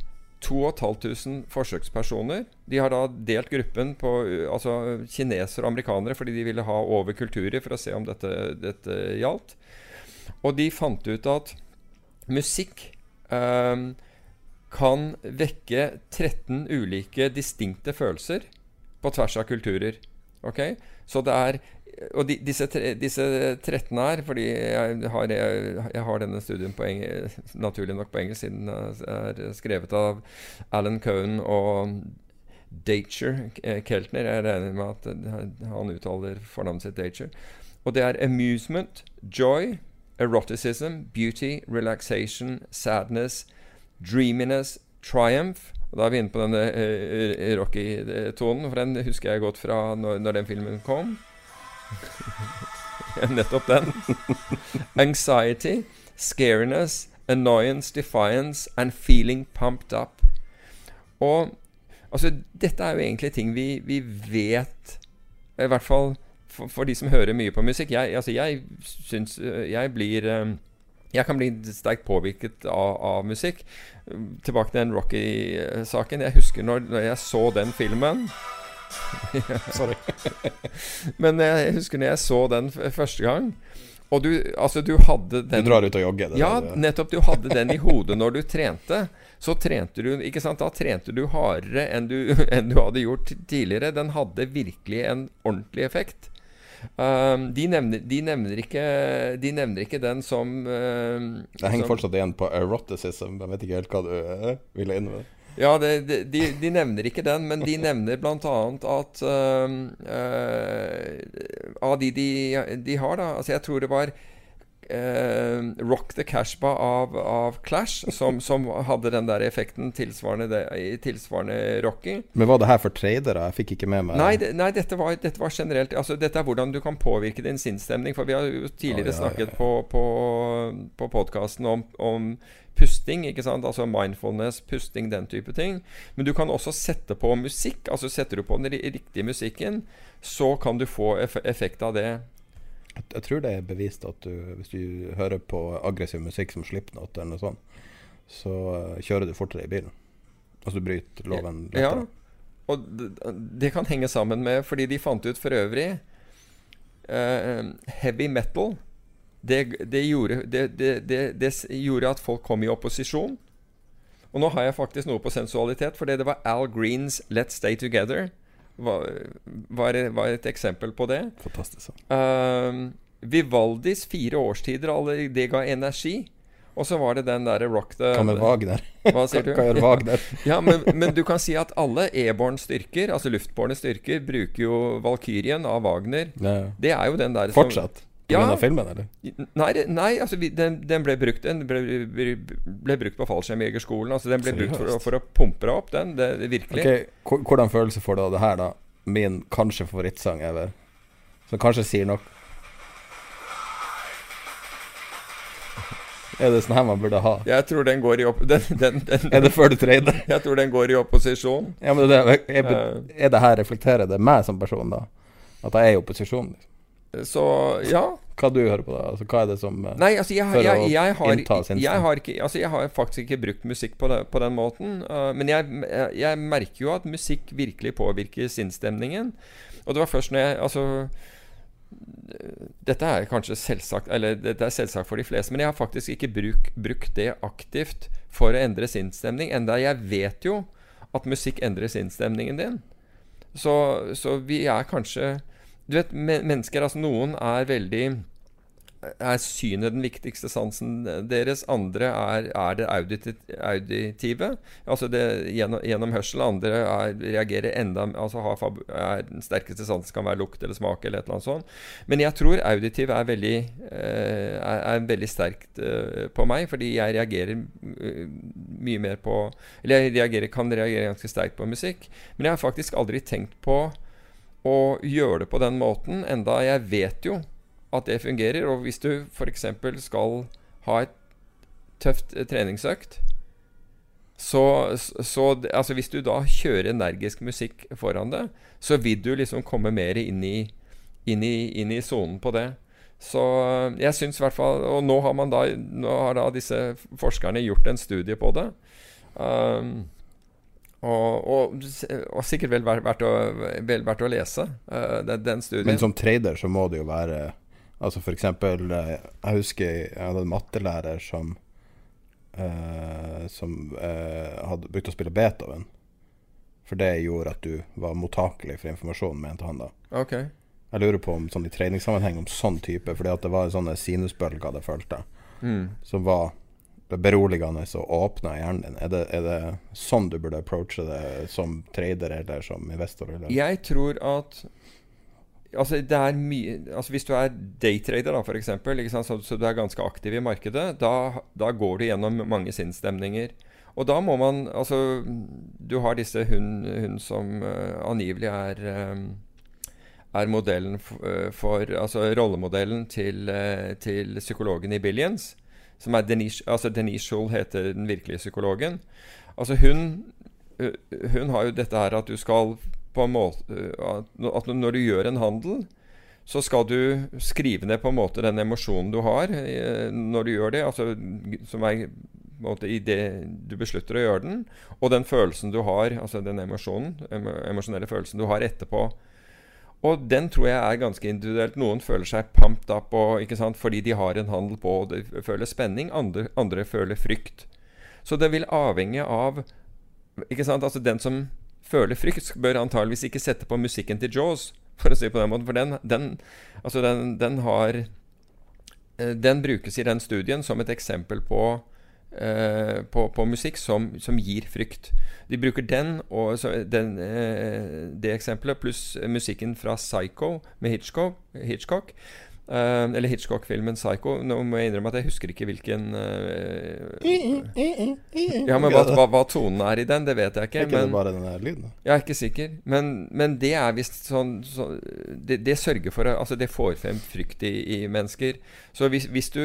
2500 forsøkspersoner. De har da delt gruppen på altså kinesere og amerikanere fordi de ville ha over kulturer for å se om dette, dette gjaldt. Og de fant ut at musikk eh, kan vekke 13 ulike distinkte følelser på tvers av kulturer. Ok? Så det er Og de, disse, tre, disse 13 her Fordi jeg har, jeg, jeg har denne studien engel, naturlig nok på engelsk, siden den er skrevet av Alan Cohen og Dacher Keltner. Jeg regner med at han uttaler fornavnet sitt Dacher. Og det er amusement, joy, eroticism, beauty, relaxation, sadness, dreaminess, triumph. Og Da er vi inne på denne uh, Rocky-tonen, for den husker jeg godt fra når, når den filmen kom. Nettopp den. Anxiety, scariness, annoyance, defiance and feeling pumped up. Og altså, dette er jo egentlig ting vi, vi vet I hvert fall for, for de som hører mye på musikk. Jeg, altså, jeg syns øh, Jeg blir øh, jeg kan bli sterkt påvirket av, av musikk. Tilbake til den Rocky-saken. Jeg husker når, når jeg så den filmen Sorry. Men jeg husker når jeg så den første gang. Og du, altså, du hadde den Du drar ut og jogger. det ja, det- nettopp. Du hadde den i hodet når du trente. Så trente du Ikke sant? Da trente du hardere enn du, enn du hadde gjort tidligere. Den hadde virkelig en ordentlig effekt. Um, de, nevner, de, nevner ikke, de nevner ikke den som uh, Det henger som- fortsatt igjen på eroticism. Jeg vet ikke helt hva du uh, ville inn med. Ja, det, de, de nevner ikke den, men de nevner bl.a. at uh, uh, Av de, de de har, da Altså, jeg tror det var uh, Rock the Cashba av, av Clash som, som hadde den der effekten tilsvarende, det, tilsvarende Rocky. Men var det her for tradere? Jeg fikk ikke med meg Nei, det, nei dette, var, dette var generelt Altså Dette er hvordan du kan påvirke din sinnsstemning. For vi har jo tidligere oh, ja, snakket ja. på, på, på podkasten om, om pusting. ikke sant? Altså mindfulness, pusting, den type ting. Men du kan også sette på musikk. Altså Setter du på den riktige musikken, så kan du få eff effekt av det. Jeg, tror det er bevist at du, hvis du hører på aggressiv musikk som Slipknot eller noe sånt, så eh, kjører du fortere i bilen. Altså du bryter loven lettere. Ja, og det, det kan henge sammen med Fordi de fant ut for øvrig uh, Heavy metal det, det, gjorde, det, det, det, det gjorde at folk kom i opposisjon. Og nå har jeg faktisk noe på sensualitet, fordi det var Al Greens 'Let's Stay Together'. Var, var, var et eksempel på det. Fantastisk. Eh, Vivaldis fire årstider, alle, det ga energi. Og så var det den derre rock the Hva med Wagner? Hva sier du? Hva Wagner? Ja, men, men du kan si at alle e-borne styrker, altså luftbårne styrker, bruker jo Valkyrien av Wagner. Ja. Det er jo den der som- Fortsatt? Ja. grunn filmen, eller? Nei, nei altså vi, den, den ble brukt Den ble, ble, ble brukt på fallskjermjegerskolen. Altså den ble brukt for, for å pumpe deg opp, den. Det, det virkelig. Okay, Hvordan følelse får du av det her, da? Min kanskje favorittsang ever. Som kanskje sier noe Er det sånn her man burde ha? Jeg tror den går i opp... Den, den, den, Er det før du trader? jeg tror den går i opposisjon. Ja, men det, er, er, Eh. er det her reflekterer det meg som person, da? At jeg er i opposisjon? Liksom? Så ja. Hva du hører på da? Altså, hva er det som eh, Nei, altså jeg, jeg, jeg, har, jeg, har ikke, altså jeg har faktisk ikke brukt musikk på, det, på den måten. uh, men jeg merker jo at musikk virkelig påvirker sinnsstemningen. Og det var først når jeg Altså Dette er kanskje selvsagt Eller dette er selvsagt for de fleste, men jeg har faktisk ikke bruk, brukt det aktivt for å endre sinnsstemning. Enda jeg vet jo at musikk endrer sinnsstemningen din. Så, så vi er kanskje Du vet, men, mennesker Altså, noen er veldig er synet den viktigste sansen deres. Andre er, er det auditi- auditive, altså det gjennom, gjennom hørsel. Andre er, reagerer enda altså har, er Den sterkeste sansen kan være lukt eller smak eller et eller annet sånt. Men jeg tror auditiv er veldig, eh, er veldig sterkt eh, på meg, fordi jeg reagerer eh, mye mer på Eller jeg reagerer, kan reagere ganske sterkt på musikk. Men jeg har faktisk aldri tenkt på å gjøre det på den måten, enda jeg vet jo at det fungerer. Og hvis du f.eks. skal ha et tøft eh, treningsøkt, så, så Altså hvis du da kjører energisk musikk foran det, så vil du liksom komme mer inn i inn sonen på det. Så eh, jeg syns i hvert fall Og nå har da Nå har da disse forskerne gjort en studie på det. Um, og, og, og sikkert vel verdt, å, vel verdt å lese uh, den, den studien. Men som trader så må det jo være Altså for eksempel eh, Jeg husker jeg hadde en mattelærer som uh, Som uh, hadde begynt å spille Beethoven. For det gjorde at du var mottakelig for informasjon, mente han da. Okay. Jeg lurer på om sånn i treningssammenheng om sånn type, fordi at det var sånne sinusbølger det fulgte, Mm. som var beroligende og åpner hjernen din. Er det, er det sånn du burde approache det som trader eller som investor? Eller? Jeg tror at Altså det er mye Altså Hvis du er daytrader, da, eksempel, så, så du er ganske aktiv i markedet, da, da går du gjennom mange sinnsstemninger. Og da må man Altså, du har disse hun, hun som uh, angivelig er um, er modellen for, eh, for Altså rollemodellen til, uh, til psykologen i Billions. Som er Denise, altså Denise Schull heter den virkelige psykologen. Altså hun Hun har jo dette her at du skal på en måte At når du gjør en handel, så skal du skrive ned på en måte den emosjonen du har når du gjør det. Altså som er i det du beslutter å gjøre den, og den følelsen du har, altså den emosjonen, emosjonelle følelsen du har etterpå. Og den tror jeg er ganske individuelt. Noen føler seg pumped up og, fordi de har en handel på og de føler spenning. Andre, andre føler frykt. Så det vil avhenge av altså Den som føler frykt, bør antageligvis ikke sette på musikken til Jaws, for å si det på den måten. For den, den, altså den, den har eh, Den brukes i den studien som et eksempel på eh, på, på musikk som, som gir frykt. De bruker den og så den, eh, det eksempelet pluss musikken fra Psycho med Hitchcock. Hitchcock eh, eller Hitchcock-filmen Psycho. Nå må jeg innrømme at jeg husker ikke hvilken eh, Ja, men hva, hva, hva tonen er i den, det vet jeg ikke. Er ikke det men, bare den lyden? jeg er ikke sikker. Men, men det er visst sånn så, det, det sørger for Altså, det får frem frykt i, i mennesker. Så hvis, hvis du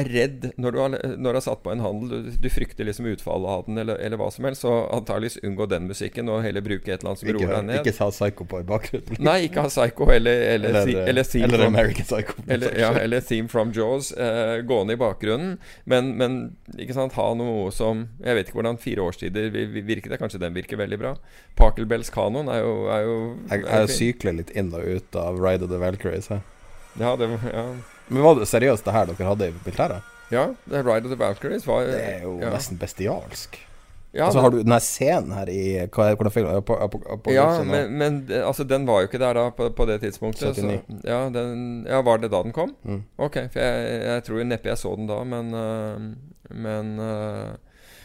er redd når du har, når du har satt på en handel, du, du frykter liksom utfallet av den, eller, eller hva som helst, så antakeligvis unngå den musikken, og heller bruke et eller annet som Ikke, roer deg ned. ikke ha Psycho på i bakgrunnen. Nei, ikke ha Psycho eller, eller, Eller, eller, theme eller from, American Psycho. eller, ja, eller Theme from Jaws eh, gående i bakgrunnen. Men, men ikke sant, ha noe som Jeg vet ikke hvordan fire årstider vi- vi- virker. det Kanskje den virker veldig bra. Parkelbells kanon er jo, er jo Jeg, jeg sykler litt inn og ut av Ride of the Valkyries. Her. Ja, det, ja. Men var det seriøst det her dere hadde i militæret? ja, er Ride of the Valkyries var Det er jo ja. nesten bestialsk. ja, altså men, Har du den her scenen her i hva er, det, på, på, på, Ja, men, men altså, den var jo ikke der da på, på det tidspunktet. Så, ja, den, ja, Var det da den kom? Mm. Ok, for jeg, jeg tror neppe jeg så den da, men øh, Men øh,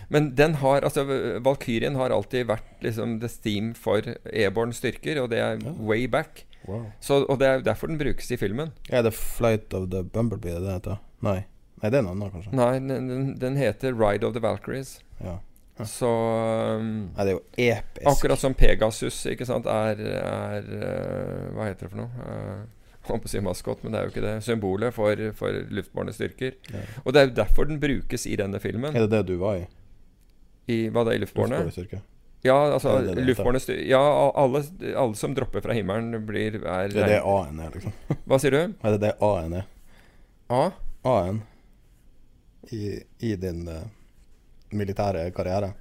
men den har Altså, Valkyrien har alltid vært liksom the steam for airborne styrker, og det er way back. Wow. Så, og det er derfor den brukes i filmen. Er det Flight of the Bumblebee det det heter? Nei. Nei, det er en annen, kanskje. Nei, den, den, heter Ride of the Valkyries. Ja. Ja. Så um, Nei, det er jo episk. Akkurat som Pegasus ikke sant, er, er uh, Hva heter det for noe? Uh, holdt på å si maskot, men det er jo ikke det. Symbolet for, for luftbårne styrker. Ja. Og det er jo derfor den brukes i denne filmen. Er det det du var i? I hva da, i luftbårne? Luftbårestyrke? Ja, altså det det det. Ja, alle, alle som dropper fra himmelen, blir er, Det er det A-en er, liksom? Hva sier du? Er det det A-en er? A? A-en i, i din uh, militære karriere?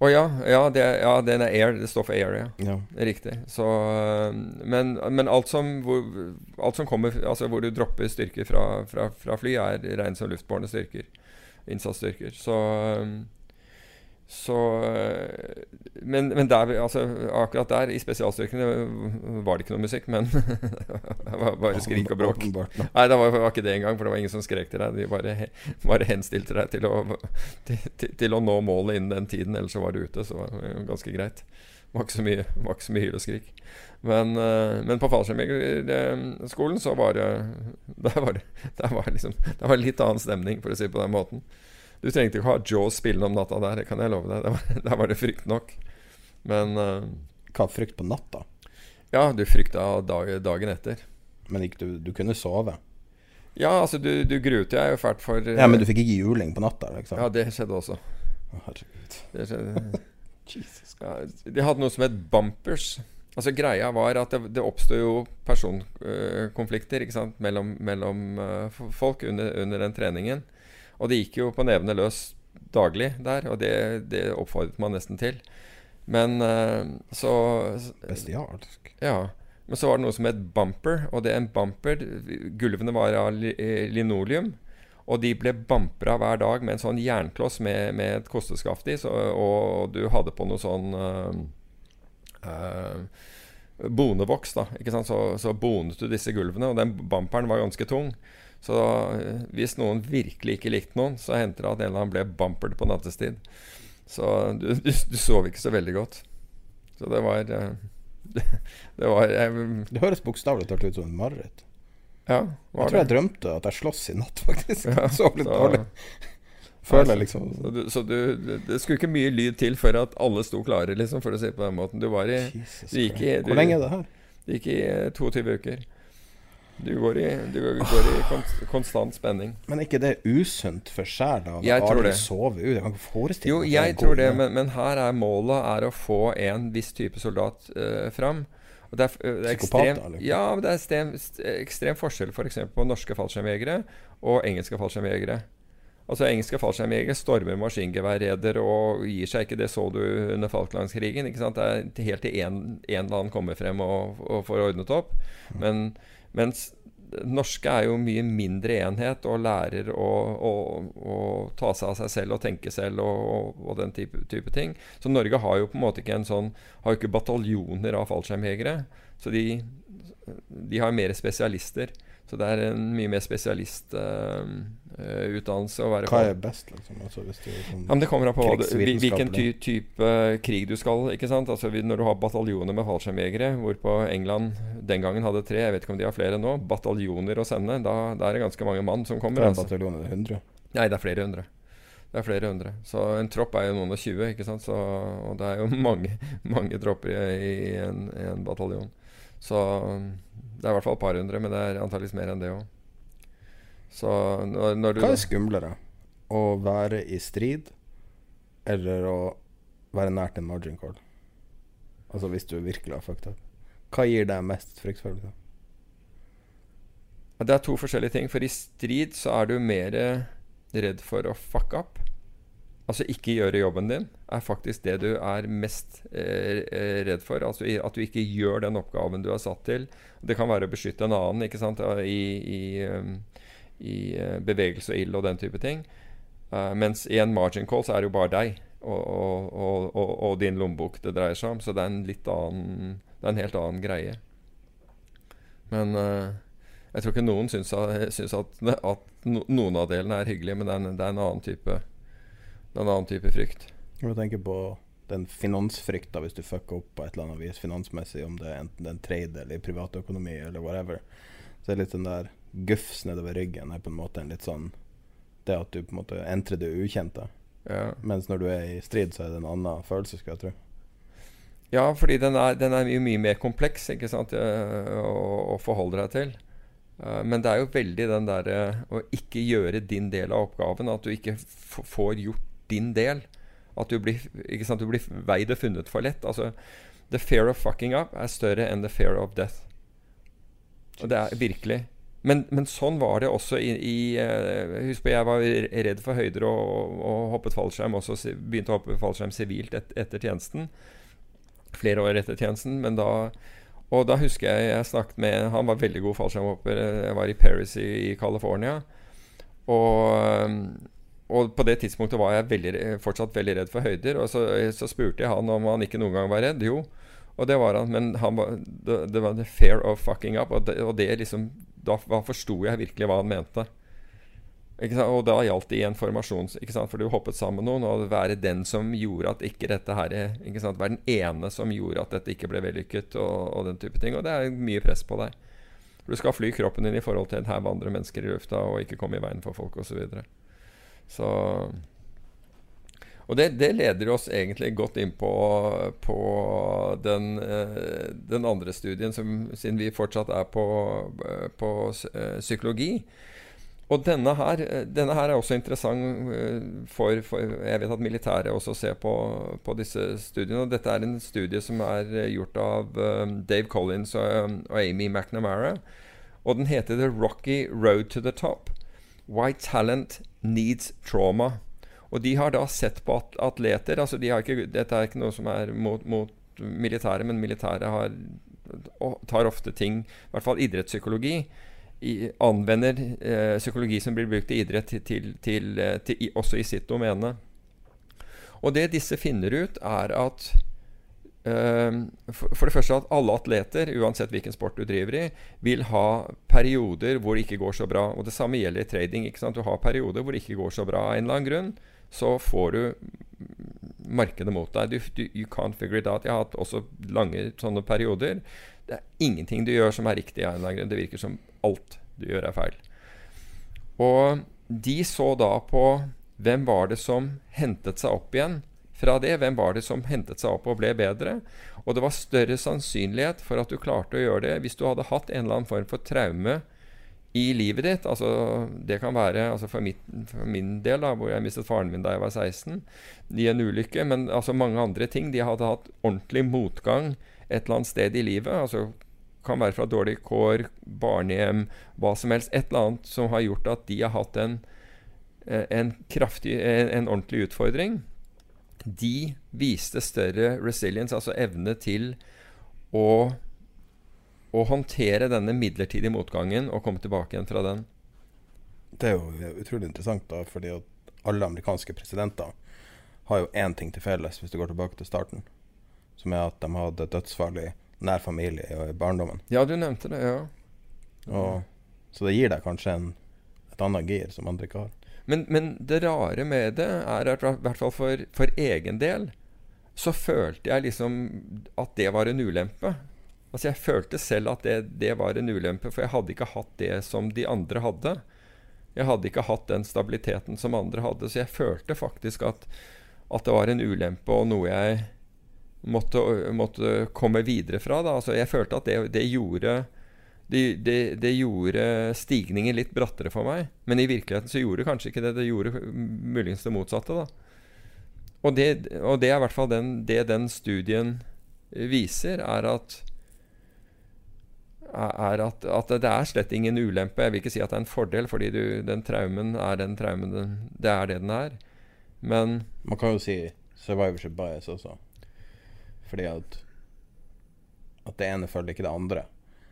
Å ja, ja, det, ja, den er air. Det står for air, ja. Ja. Riktig. Så, øh, men, men alt, som, hvor, alt som kommer Altså hvor du dropper styrker fra, fra, fra fly, er regnet som luftbårne styrker. Innsatsstyrker. Så, øh, så eh, men, men der, altså, akkurat der, i spesialstyrkene, var det ikke noe musikk, men det var bare skrik og bråk. Nei, det var, var ikke det engang, for det var ingen som skrek til deg. De bare, bare henstilte deg til å, til, til, til å nå målet innen den tiden, ellers så var du ute. Så det var jo ganske greit. Det var ikke så mye, var ikke så mye hyl og skrik. Men, eh, men på fallskjermjegerskolen så var det Der var det, der var liksom, der var litt annen stemning, for å si det på den måten. Du trengte ikke ha Jaws spillende om natta der, det kan jeg love deg. Der var, der var det frykt nok. Men uh, Hva frykt på natta? ja, du frykta dag, dagen etter. Men ikke du, du kunne sove? Ja, altså, du, du gruet deg jo fælt for Ja, men du fikk ikke juling på natta, liksom? Ja, det skjedde også. Å, herregud. Det skjedde. Jesus. Ja, de hadde noe som het bumpers. Altså Greia var at det, det oppstod jo personkonflikter ikke mellom, mellom eh, folk under, under den treningen. Og det gikk jo på nevene løs daglig der, og det, det oppfordret man nesten til. Men eh, så Bestialsk. Ja. Men så var det noe som het bumper, og det er en bumper Gulvene var av eh, linoleum. Og de ble bampra hver dag med en sånn jernkloss med, med et kosteskaft i. Så, og du hadde på noe sånn eh, eh, bonevoks, da. Så, så bonet du disse gulvene, og den bumperen var ganske tung. Så eh, hvis noen virkelig ikke likte noen, så hendte det at en eller annen ble bumpert på nattestid. Så du, du, du sov ikke så veldig godt. Så det var eh, det, det var jeg, Det høres bokstavelig talt ut som et mareritt. Ja, Jeg tror tror jeg drømte at jeg sloss i natt, faktisk. Ja, sov litt så- dårlig. Føler jeg liksom Så, du, så det, det skulle ikke mye lyd til før at alle sto klare, liksom, for å si det på den måten. Du var i, Jesus du gikk i du, Hvor lenge er det her? Det gikk i eh, 22 uker. Du går i, du går i konst, konstant spenning. Men er ikke det usunt for sjel Jeg tror det. Sover. Jeg kan ikke forestille Jo, jeg tror det, men, men her er målet er å få en viss type soldat uh, fram. Og det er, f- det er ekstrem, ja, det er ekstrem, ekstrem forskjell f.eks. på norske fallskjermjegere og engelske fallskjermjegere. Altså Engelske fallskjermjegere stormer maskingeværreder og gir seg ikke. Det så du under Falklandskrigen. ikke sant? Det er helt til en, en eller annen kommer frem og, og får ordnet opp. Men, mens norske er jo mye mindre enhet og lærer å, å, å ta seg av seg selv og tenke selv og, og, den type, type ting. Så Norge har jo på en måte ikke en sånn Har jo ikke bataljoner av fallskjermjegere. Så de, de har mer spesialister. Så det er en mye mer spesialistutdannelse å være Hva er best, liksom? Altså, du, sånn, ja, Det kommer an på du, hvilken ty type eh, krig du skal. ikke sant? Altså Når du har bataljoner med fallskjermjegere, hvorpå England den gangen hadde tre, jeg vet ikke om de har flere nå, bataljoner å sende, da, da er det ganske mange mann som kommer. Det er Altså. bataljonen? 100? Nei, det er flere hundre. Det er flere hundre. Så en tropp er jo noen og tjue, ikke sant. Så, og det er jo mange, mange tropper i, i, en, en bataljon. Så det er i hvert fall et par hundre, men det er antakeligvis mer enn det òg. Hva er skumlere? Å være i strid, eller å være nært en margin call? Altså hvis du virkelig har fucked up. Hva gir deg mest fryktfølelse? Det er to forskjellige ting. For i strid så er du mer redd for å fuck up. Altså ikke gjøre jobben din, er faktisk det du er mest eh, eh, redd for. Altså at du ikke gjør den oppgaven du er satt til. Det kan være å beskytte en annen ikke sant? I, i, i eh, bevegelse og ild og den type ting. Uh, mens i en margin call så er det jo bare deg og, og, og, og, din lommebok det dreier seg om. Så det er en litt annen Det er en helt annen greie. Men uh, jeg tror ikke noen syns, at- at, noen av delene er hyggelige, men det er en, det er en annen type en annen type frykt. Jeg tenker på den finansfrykta hvis du fucker opp på et eller annet vis finansmessig, om det er enten det er en trade eller privatøkonomi eller whatever. Så det er litt den der gufs nedover ryggen er på en måte en litt sånn Det at du på en måte entrer det ukjente. Ja, Mens når du er i strid, så er det en annen følelse, skal jeg tro. ja fordi den er, den er mye, mye mer kompleks ikke sant, eh, å, å forholde deg til. Eh, Men det er jo veldig den derre å ikke gjøre din del av oppgaven. At du ikke får gjort din del. At du blir, ikke sant, du blir veid og funnet for lett. Altså, the fear of fucking up er større enn the fear of death. Og det er virkelig. Men, men sånn var det også i, i uh, Husk på, jeg var redd for høyder og, og hoppet fallskjerm også. Begynte å hoppe fallskjerm sivilt et, etter tjenesten. Flere år etter tjenesten. Men da Og da husker jeg jeg snakket med Han var veldig god fallskjermhopper. Jeg var i Paris i, i California. Og, og på det tidspunktet var jeg veldig, fortsatt veldig redd for høyder. Og så, så, spurte jeg han om han ikke noen gang var redd. Jo, og det var han. Men han var, det, det, var the fear of fucking up. Og det, og det liksom Da, da forsto jeg virkelig hva han mente. Og da gjaldt det i en formasjon, for du hoppet sammen med noen, og være den som gjorde at ikke dette her Være den ene som gjorde at dette ikke ble vellykket, og, og, den type ting. Og det er mye press på deg. For du skal fly kroppen din i forhold til en haug andre mennesker i lufta, og ikke komme i veien for folk osv. Så, Og det, det, leder oss egentlig godt inn på, på den, eh, den, andre studien, som, siden vi fortsatt er på, på eh, psykologi. Og denne her, denne her, er også interessant eh, for, for, Jeg vet at militæret også ser på, på, disse studiene. og Dette er en studie som er eh, gjort av Dave Collins og, og, Amy McNamara. Og den heter The Rocky Road to the Top. Why Talent Needs Trauma. Og de har da sett på atleter altså de ikke, Dette er ikke noe som er mot, mot militæret, men militæret har, tar ofte ting I hvert fall idrettspsykologi i, anvender eh, psykologi som blir brukt i idrett, til, til, til, eh, også i sitt domene. Og det disse finner ut, er at for, for, det første at alle atleter, uansett hvilken sport du driver i, vil ha perioder hvor det ikke går så bra. Og det samme gjelder i trading. Du har perioder hvor det ikke går så bra av en eller annen grunn. Så får du markedet mot deg. Du, du, you can't figure it out. Jeg har hatt også lange sånne perioder. Det er ingenting du gjør som er riktig av en eller annen grunn. Det virker som alt du gjør, er feil. Og de så da på hvem var det som hentet seg opp igjen fra det. Hvem var det som hentet seg opp og ble bedre? Og det var større sannsynlighet for at du klarte å gjøre det hvis du hadde hatt en eller annen form for traume i livet ditt. Altså, det kan være altså for, mitt, for, min del, da, hvor jeg mistet faren min da jeg var 16, i en ulykke. Men altså mange andre ting. De hadde hatt ordentlig motgang et eller annet sted i livet. altså kan være fra dårlige kår, barnehjem, hva som helst. Et eller annet som har gjort at de har hatt en, eh, en, kraftig, en, en ordentlig utfordring. De viste større resilience, altså evne til å, å håndtere denne midlertidige motgangen og komme tilbake igjen fra den. Det er jo utrolig interessant, da, fordi alle amerikanske presidenter har jo én ting til felles, hvis du går tilbake til starten, som er at de hadde dødsfall i nær familie i barndommen. Ja, du nevnte det, ja. Og, så det gir deg kanskje en, et annet gir som andre ikke har. Men, men, det rare med det er at i hvert fall for, for, egen del så følte jeg liksom at det var en ulempe. Altså Jeg følte selv at det, det var en ulempe, for jeg hadde ikke hatt det som de andre hadde. Jeg hadde ikke hatt den stabiliteten som andre hadde, så jeg følte faktisk at, at det var en ulempe og noe jeg måtte, måtte komme videre fra. Da. Altså, jeg følte at det, det gjorde det, det, det, gjorde stigningen litt brattere for meg. Men i virkeligheten så gjorde det kanskje ikke det. Det gjorde muligens det motsatte. da. Og det, og det er i hvert fall den, det den studien viser, er at er at, at, det er slett ingen ulempe. Jeg vil ikke si at det er en fordel, fordi du, den traumen er den traumen den, Det er det den er. Men Man kan jo si survivorship bias også. Fordi at, at det ene følger ikke det andre.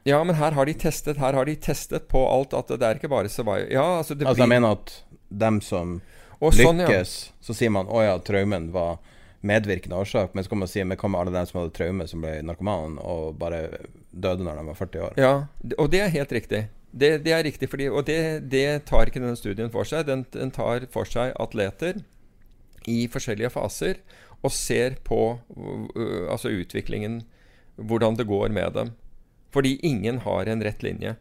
Ja, men her har de testet Her har de testet på alt at det er ikke bare survival Ja, altså, det altså blir... jeg mener at dem som lykkes, sånn, ja. så sier man å ja, traumen var medvirkende årsak, men så kan man si men hva med alle dem som hadde traume, som ble narkoman og bare døde når de var 40 år? Ja, og det er helt riktig. Det, det er riktig, fordi, og det, det, tar ikke denne studien for seg. Den, den tar for seg atleter i forskjellige faser og ser på uh, altså utviklingen, hvordan det går med dem. Fordi ingen har en rett linje.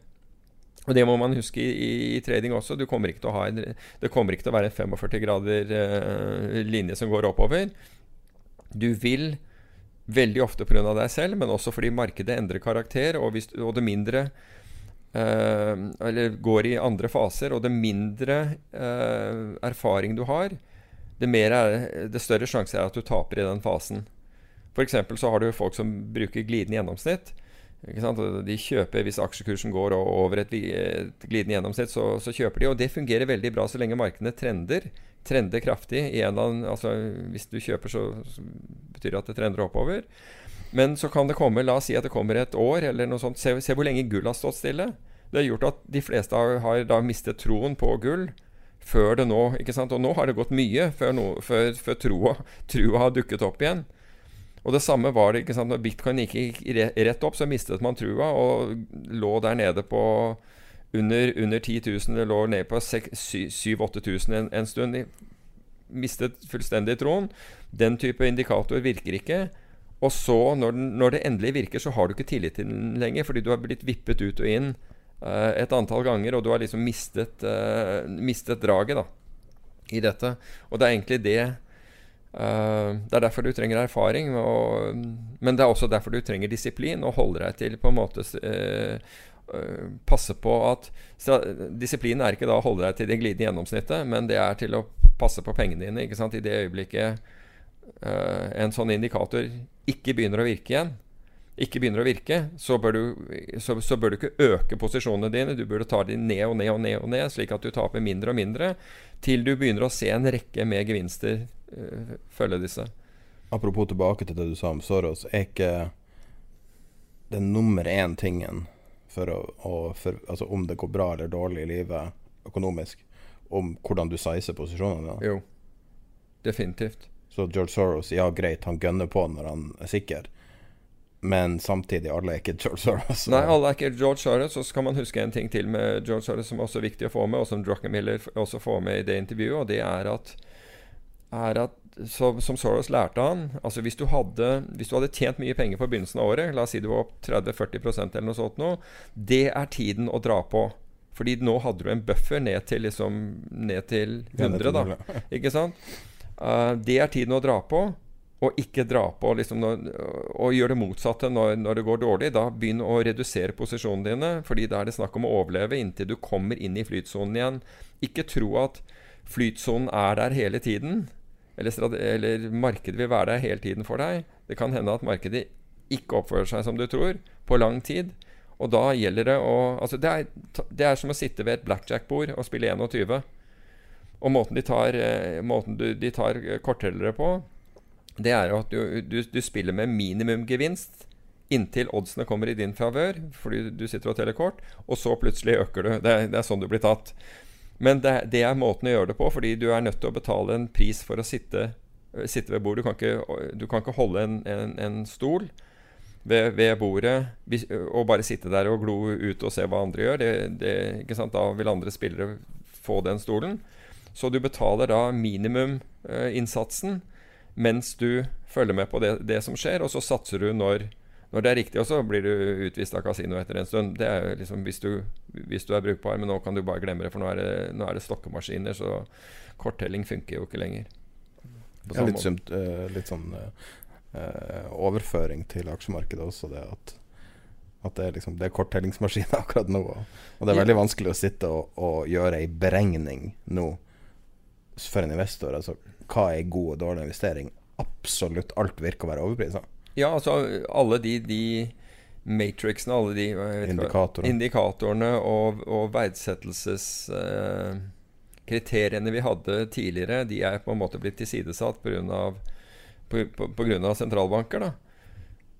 Og Det må man huske i, i, trading også. Kommer en, det kommer ikke til å være en 45 grader eh, linje som går oppover. Du vil veldig ofte pga. deg selv, men også fordi markedet endrer karakter. Og, hvis, og det mindre eh, Eller går i andre faser, og det mindre eh, erfaring du har, det, er, det større sjanse er at du taper i den fasen. F.eks. så har du folk som bruker glidende gjennomsnitt. De kjøper Hvis aksjekursen går over et, glidende gjennomsnitt, så, så, kjøper de. Og det fungerer veldig bra så lenge markedene trender. Trender kraftig. Annen, altså, hvis du kjøper, så, så, betyr det at det trender oppover. Men så kan det komme La oss si at det kommer et år eller noe sånt. Se, se hvor lenge gull har stått stille. Det har gjort at de fleste har, har mistet troen på gull før det nå ikke sant? Og nå har det gått mye før, no, før, før troa, trua har dukket opp igjen. Og det samme var det ikke sant? når bitcoin gikk rett opp, så mistet man trua og lå der nede på under, under 10 000. Det lå nede på 7000-8000 en, en stund. De mistet fullstendig troen. Den type indikator virker ikke. Og så, når, den, når, det endelig virker, så har du ikke tillit til den lenger, fordi du har blitt vippet ut og inn uh, et antall ganger, og du har liksom mistet, uh, mistet draget da, i dette. Og det er egentlig det Det er derfor du trenger erfaring, og, men det er også derfor du trenger disiplin, og holde deg til på en måte Passe på at Disiplinen er ikke da å holde deg til det glidende gjennomsnittet, men det er til å passe på pengene dine. ikke sant? I det øyeblikket en sånn indikator ikke begynner å virke igjen, ikke begynner å virke, så bør, du, så, så bør, du, ikke øke posisjonene dine. Du burde ta dem ned og ned og ned, og ned, slik at du taper mindre og mindre, til du begynner å se en rekke med gevinster uh, følge disse. Apropos tilbake til det du sa om Soros. Er ikke den nummer én tingen for, å, å, for altså om det går bra eller dårlig i livet økonomisk, om hvordan du sizer posisjonene dine? Jo, definitivt. Så George Soros, ja greit, han gønner på når han er sikker, men samtidig, alle er ikke George Soros. Nei, alle er ikke George Soros. Og så kan man huske en ting til med George Soros som er også viktig å få med, og som Druckenmiller også får med i det intervjuet, og det er at, er at som, som Soros lærte han altså hvis du, hadde, hvis du hadde tjent mye penger på begynnelsen av året, la oss si du var opp 30-40% eller noe sånt nå, det er tiden å dra på. Fordi nå hadde du en buffer ned til, liksom, ned til 100, da. Ikke sant? Uh, det er tiden å dra på, og ikke dra på liksom, når, og gjøre det motsatte når, når, det går dårlig. Da begynn å redusere posisjonene dine, fordi da er det snakk om å overleve inntil du kommer inn i flytsonen igjen. Ikke tro at flytsonen er der hele tiden, eller, eller markedet vil være der hele tiden for deg. Det kan hende at markedet ikke oppfører seg som du tror, på lang tid. Og da gjelder det å altså det, er, det er som å sitte ved et blackjack-bord og spille 21. Og måten de tar, eh, måten du, de tar korttellere på, det er at du, du, du spiller med minimumgevinst inntil oddsene kommer i din favør, fordi du sitter og teller kort, og så plutselig øker du. Det det er sånn du blir tatt. Men det, det, er måten å gjøre det på, fordi du er nødt til å betale en pris for å sitte, sitte ved bordet. Du kan ikke, du kan ikke holde en, en, en stol ved, ved, bordet og bare sitte der og glo ut og se hva andre gjør. Da vil andre spillere få den stolen. Så du betaler da minimuminnsatsen eh, mens du følger med på det, det, som skjer, og så satser du når, når, det er riktig. Så blir du utvist av kasino etter en stund. Det er liksom hvis du, hvis du, er brukbar, men nå kan du bare glemme det, for nå er det, nå er det stokkemaskiner, så korttelling funker jo ikke lenger. Ja, litt, sumt, uh, litt, sånn uh, overføring til aksjemarkedet også, det at at det er, liksom, det er korttellingsmaskiner akkurat nå. Og det er veldig vanskelig å sitte og, og gjøre ei beregning nå for en investor, altså hva er god og dårlig investering? Absolutt alt virker å være overprisa. Ja, altså alle de, de matrixene, alle de Indikatorene. indikatorene og, og verdsettelseskriteriene eh, vi hadde tidligere, de er på en måte blitt tilsidesatt pga. sentralbanker. da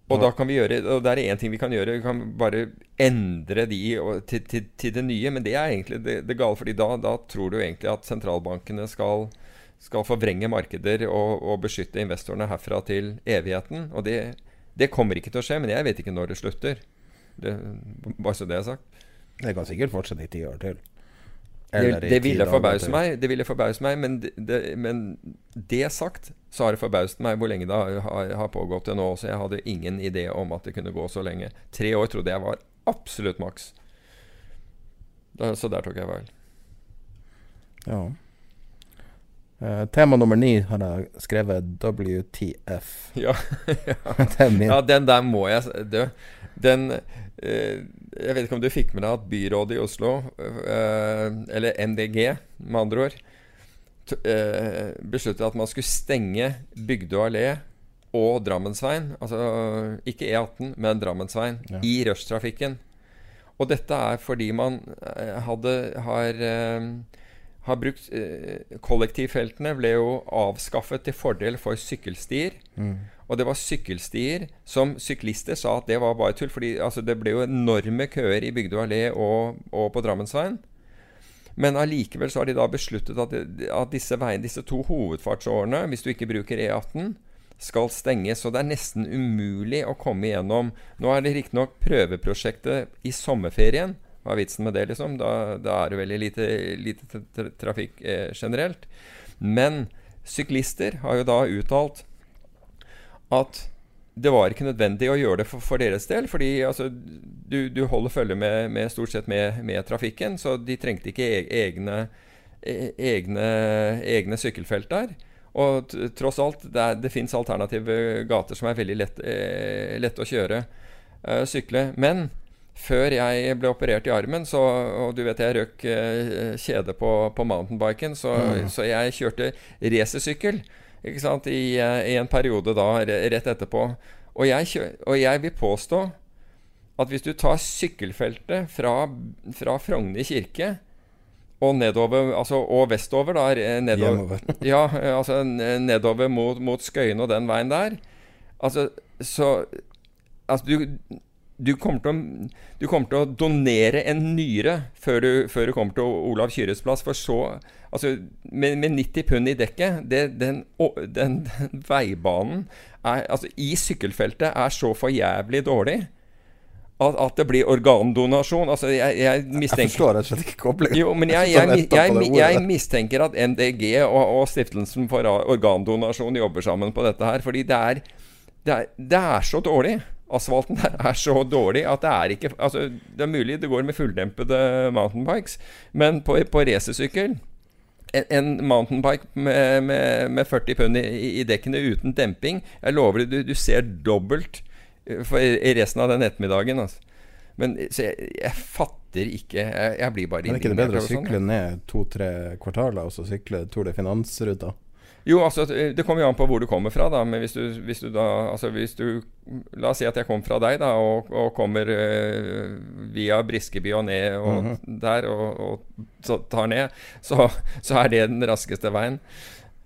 og da kan vi gjøre, og det er én ting vi kan gjøre. Vi kan bare endre de til, til, til det nye. Men det er egentlig det, det gale. fordi da, da, tror du egentlig at sentralbankene skal, skal forvrenge markeder og, og, beskytte investorene herfra til evigheten. Og det, det, kommer ikke til å skje. Men jeg vet ikke når det slutter. Det, bare så det er sagt. Det kan sikkert fortsette i ti år til. Det, det, ville forbause meg, det ville forbause meg, men det, men det, sagt, så har det forbauset meg hvor lenge det har, har pågått til nå. Så jeg hadde ingen idé om at det kunne gå så lenge. Tre år trodde jeg var absolutt maks. Så der tok jeg feil. Ja. Uh, tema nummer ni har jeg skrevet WTF. Ja, ja. ja den der må jeg dø. Den uh, jeg vet ikke om du fikk med deg at byrådet i Oslo, eh, eller MDG med andre ord, eh, besluttet at man skulle stenge Bygdø allé og Drammensveien, altså ikke E18, men Drammensveien, ja. i rushtrafikken. Og dette er fordi man eh, hadde, har, har brukt Kollektivfeltene ble jo avskaffet til fordel for sykkelstier. Mm. Og det var sykkelstier som syklister sa at det var bare tull. fordi altså, det ble jo enorme køer i Bygdø allé og, og, på Drammensveien. Men allikevel så har de da besluttet at, at disse, veien, disse to hovedfartsårene, hvis du ikke bruker E18, skal stenges. Så det er nesten umulig å komme igjennom. Nå er det riktignok prøveprosjektet i sommerferien. Hva er vitsen med det, liksom? Da, da er det veldig lite, lite trafikk eh, generelt. Men syklister har jo da uttalt at det var ikke nødvendig å gjøre det for, for deres del. Fordi altså, du, du, holder følge med, med, stort sett med, med, trafikken, så de trengte ikke e, egne, e, egne, egne sykkelfelt der. Og tross alt, det, er, det fins alternative gater som er veldig lett, eh, lett å kjøre eh, sykle. Men før jeg ble operert i armen, så, og du vet jeg røk eh, kjede på, på mountainbiken, så, mm. så jeg kjørte racersykkel i, eh, i, en periode da rett etterpå. Og jeg, og jeg, vil påstå at hvis du tar sykkelfeltet fra, fra Frogner kirke og nedover, altså, og vestover, da nedover, ja, altså nedover mot, mot Skøyen og den veien der Altså, så Altså, du du kommer, å, du kommer, til å, donere en nyre før du, før du kommer til Olav Kyrres plass. For så Altså, med, med 90 pund i dekket det, den, den, den, veibanen er, altså, i sykkelfeltet er så for jævlig dårlig at, at, det blir organdonasjon. Altså, jeg, jeg mistenker Jeg forstår rett og slett ikke koblingen. Jeg, jeg, mistenker at MDG og, og Stiftelsen for organdonasjon jobber sammen på dette her. Fordi det er, det er, det er så dårlig asfalten der er så dårlig at det er ikke Altså, det er mulig det går med fulldempede mountainbikes, men på, på racersykkel en, en mountainbike med, med, med 40 pund i, i, dekkene uten demping Jeg lover deg, du, du ser dobbelt eh, for, i resten av den ettermiddagen. Altså. Men så jeg, jeg fatter ikke jeg, jeg, blir bare Men er det ikke det bedre å sykle ned to-tre kvartaler og så sykle Tour de Finance-ruta? Jo, altså det kommer jo an på hvor du kommer fra, da. Men hvis du, hvis du da Altså hvis du La oss si at jeg kommer fra deg, da, og, og kommer uh, via Briskeby og ned og mm -hmm. der, og, og tar ned, så, så er det den raskeste veien.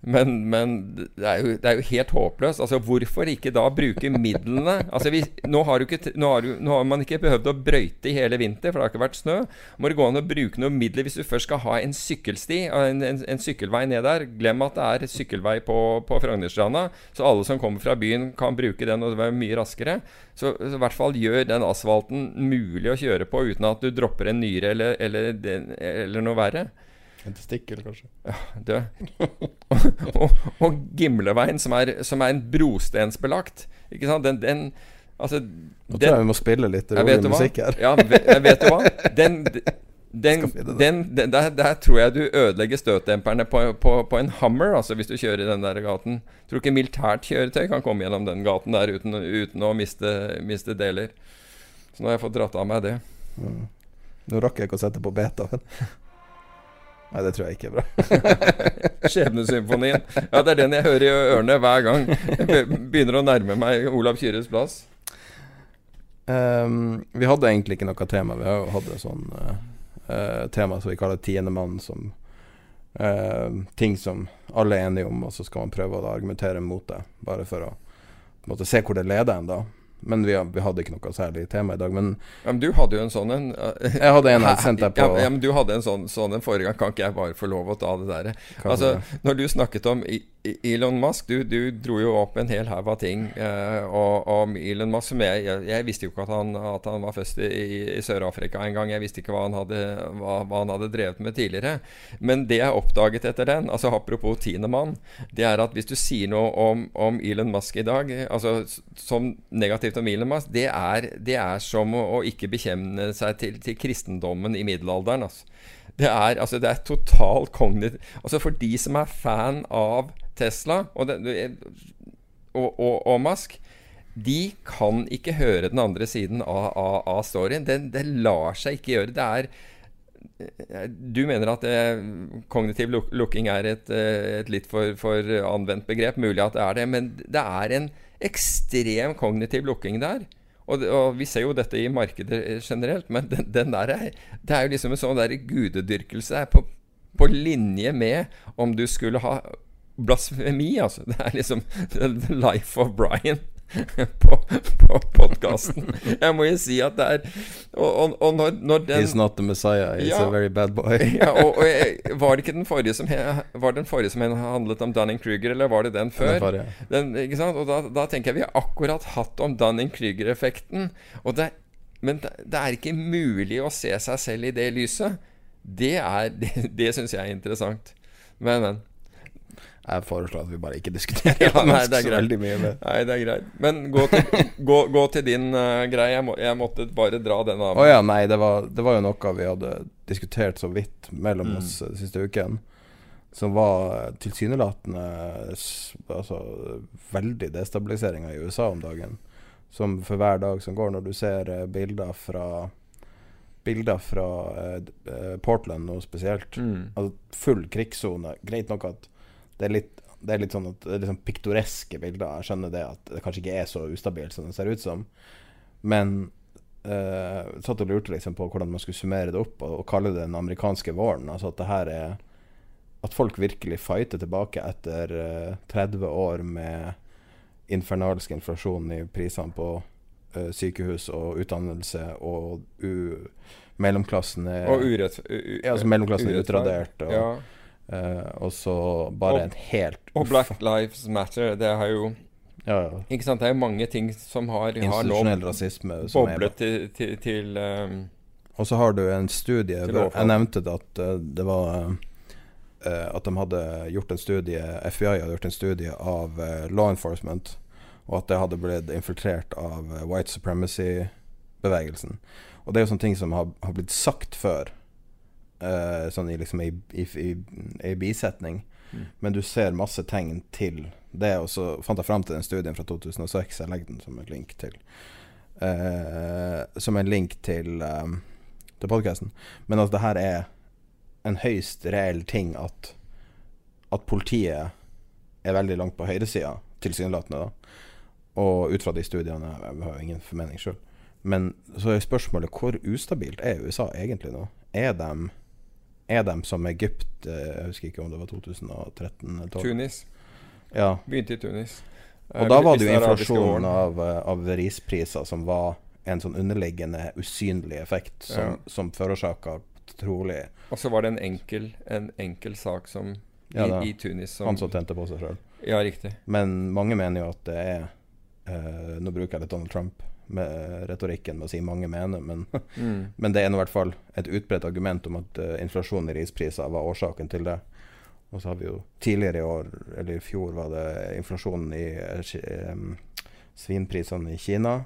Men, men det, er jo, det, er jo, helt håpløst. Altså, hvorfor ikke da bruke midlene? Altså, vi, nå, har ikke, nå, har du, nå, har man ikke behøvd å brøyte i hele vinter, for det har ikke vært snø. Må det gå an å bruke noen midler hvis du først skal ha en sykkelsti, en, en, en sykkelvei ned der. Glem at det er sykkelvei på, på Frognerstranda, så alle som kommer fra byen, kan bruke den, og det være mye raskere. Så, så, i hvert fall gjør den asfalten mulig å kjøre på uten at du dropper en nyre eller, eller, eller noe verre. En testikkel, kanskje. Ja, det. og, og, og Gimleveien, som er, som er en brostensbelagt. Ikke sant? Den, den Altså Nå tror jeg vi må spille litt rolig musikk her. ja, jeg vet du hva? Den, den, den, den der, der, tror jeg du ødelegger støtdemperne på, på, på, en Hummer, altså hvis du kjører i den der gaten. Tror ikke militært kjøretøy kan komme gjennom den gaten der uten, uten å miste, miste, deler. Så nå har jeg fått dratt av meg det. Mm. Nå rakk jeg ikke å sette på beta. Nei, det tror jeg ikke er bra. Skjebnesymfonien. Ja, det er den jeg hører i ørene hver gang jeg begynner å nærme meg Olav Kyrres plass. Um, vi hadde egentlig ikke noe tema. Vi har jo hatt et sånt uh, tema som vi kaller tiendemann, som uh, ting som alle er enige om, og så skal man prøve å argumentere mot det, bare for å måtte, se hvor det leder en, da. Men vi, vi, hadde ikke noe særlig tema i dag. Men, ja, men du hadde jo en sånn en Jeg hadde en jeg sendte deg på ja, ja, men du hadde en sånn, sånn en forrige gang. Kan ikke jeg bare få lov å ta det der? Altså, når du snakket om i, Elon Musk, du, du, dro jo opp en hel haug av ting uh, om Elon Musk. Som jeg, jeg, jeg, visste jo ikke at han, at han var først i, i Sør-Afrika engang. Jeg visste ikke hva han, hadde, hva, hva han, hadde, drevet med tidligere. Men det jeg oppdaget etter den, altså apropos tiendemann, det er at hvis du sier noe om, om Elon Musk i dag, altså som negativt om Elon Musk, det er, det er som å, å ikke bekjenne seg til, til kristendommen i middelalderen. altså. Det er, altså, er totalt kognitivt Altså For de som er fan av Tesla og, den, og, og, og Musk, de kan ikke høre den andre siden av, av, av storyen. Det, det, lar seg ikke gjøre. Det er Du mener at eh, kognitiv luk lukking er et, eh, et litt for, for, anvendt begrep. Mulig at det er det, men det er en ekstrem kognitiv lukking der. Og, og, vi ser jo dette i markedet generelt, men den, den der er, det er jo liksom en sånn der gudedyrkelse på, på linje med om du skulle ha blasfemi, altså. Det er liksom The Life of Brian på, på podkasten. Jeg må jo si at det er Og, og, og når, når den He's not the messiah, he's Ja. a very bad boy. ja, og, og jeg, Var det ikke den forrige som Var den forrige som handlet om Dunning-Kruger, eller var det den før? Den forrige. Den, ikke sant? Og da, da tenker jeg vi har akkurat hatt om Dunning-Kruger-effekten. Og det, men det, det er ikke mulig å se seg selv i det lyset. Det er Det, det syns jeg er interessant. Men, men. Jeg foreslår at vi bare ikke diskuterer Ja, nei, det er greit. mye med. Nei, det er greit. Men gå til, gå, gå til din uh, greie. Jeg, må, jeg måtte bare dra den av. Å ja, nei, det var, det var jo noe vi hadde diskutert så vidt mellom Mm. oss eh, siste uken. Som var tilsynelatende altså, veldig destabiliseringa i USA om dagen. Som for hver dag som går, når du ser eh, bilder fra Bilder fra Portland nå spesielt. Mm. Altså, full krigssone. Greit nok at det er litt det er litt sånn at det er litt sånn piktoreske bilder. Jeg skjønner det at det kanskje ikke er så ustabilt som det ser ut som. Men uh, satt og lurte liksom på hvordan man skulle summere det opp og, og kalle det den amerikanske våren. Altså at det her er At folk virkelig fighter tilbake etter uh, 30 år med infernalsk inflasjon i prisene på uh, sykehus og utdannelse, og u mellomklassen er Og urett... u- u- ja, altså mellomklassen er utradert. Og, Ja. Eh, og så bare Og- en helt Og Black Lives Matter, det har jo ja, ja. Ikke sant, det er jo mange ting som har, har nå rasisme. som er- boblet til, til, til um, Og så har du en studie. Jeg nevnte det at eh, det var eh, At de hadde gjort en studie FBI hadde gjort en studie av law enforcement, og at det hadde blitt infiltrert av white supremacy-bevegelsen. Og det er jo sånne ting som har, har blitt sagt før, eh, sånn i liksom i, i, i, i bisetning. Mm. Men du ser masse tegn til det, og så fant jeg fram til den studien fra 2006. Jeg legger den som en link til uh, Som en link til, um, til podkasten. Men at det her er en høyst reell ting at, at politiet er veldig langt på høyresida, tilsynelatende, da. Og ut fra de studiene Jeg har jo ingen formening sjøl. Men så er spørsmålet hvor ustabilt er USA egentlig nå? Er de, er de som Egypt eh, Jeg husker ikke om det var 2013 eller 2012. Tunis. Ja. Begynte i Tunis. Og da var det jo Hvis den arabiske inflasjon våren. av, eh, av rispriser som var en sånn underliggende usynlig effekt som, Ja. som forårsaka trolig Og så var det en enkel, en enkel sak som i, ja, i Tunis som han som tente på seg sjøl. Ja, riktig. Men mange mener jo at det er eh, Nå bruker jeg litt Donald Trump med retorikken med å si 'mange mener', men, Mm. men det er i hvert fall et utbredt argument om at uh, inflasjon i rispriser var årsaken til det. Og så har vi jo tidligere i år, eller i fjor, var det inflasjonen i eh, svinprisene i Kina.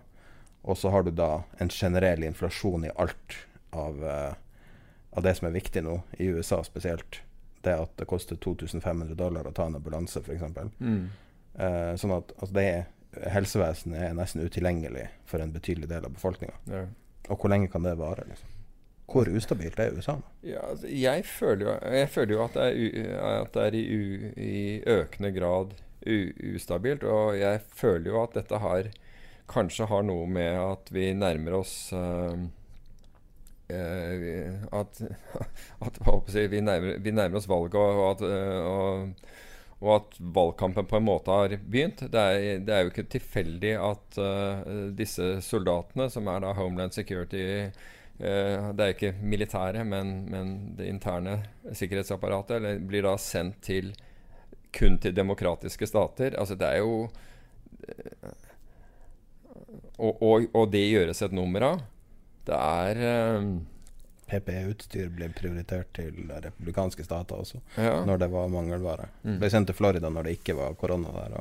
Og så har du da en generell inflasjon i alt av, uh, av det som er viktig nå, i USA spesielt. Det at det koster 2500 dollar å ta en ambulanse, f.eks. Mm. Uh, sånn at altså det er, helsevesenet er nesten utilgjengelig for en betydelig del av befolkninga. Ja. Og hvor lenge kan det vare? Liksom? Hvor ustabilt er USA? Ja, altså, jeg, føler jo, jeg føler jo at det er, u, at det er i, u, i økende grad u, ustabilt. Og jeg føler jo at dette har kanskje har noe med at vi nærmer oss uh, uh, at, at si, vi, nærmer, vi nærmer oss valget, og, og, at, uh, og, og at valgkampen på en måte har begynt. Det er, det er jo ikke tilfeldig at uh, disse soldatene, som er da Homeland Security uh, Det er ikke militære, men, men det interne sikkerhetsapparatet eller, blir da sendt til kun til demokratiske stater. Altså det er jo eh, og, og, og det gjøres et nummer av. Det er eh, PPE-utstyr ble prioritert til republikanske stater også, ja. når det var mangelvare. Mm. Ble sendt til Florida når det ikke var korona der.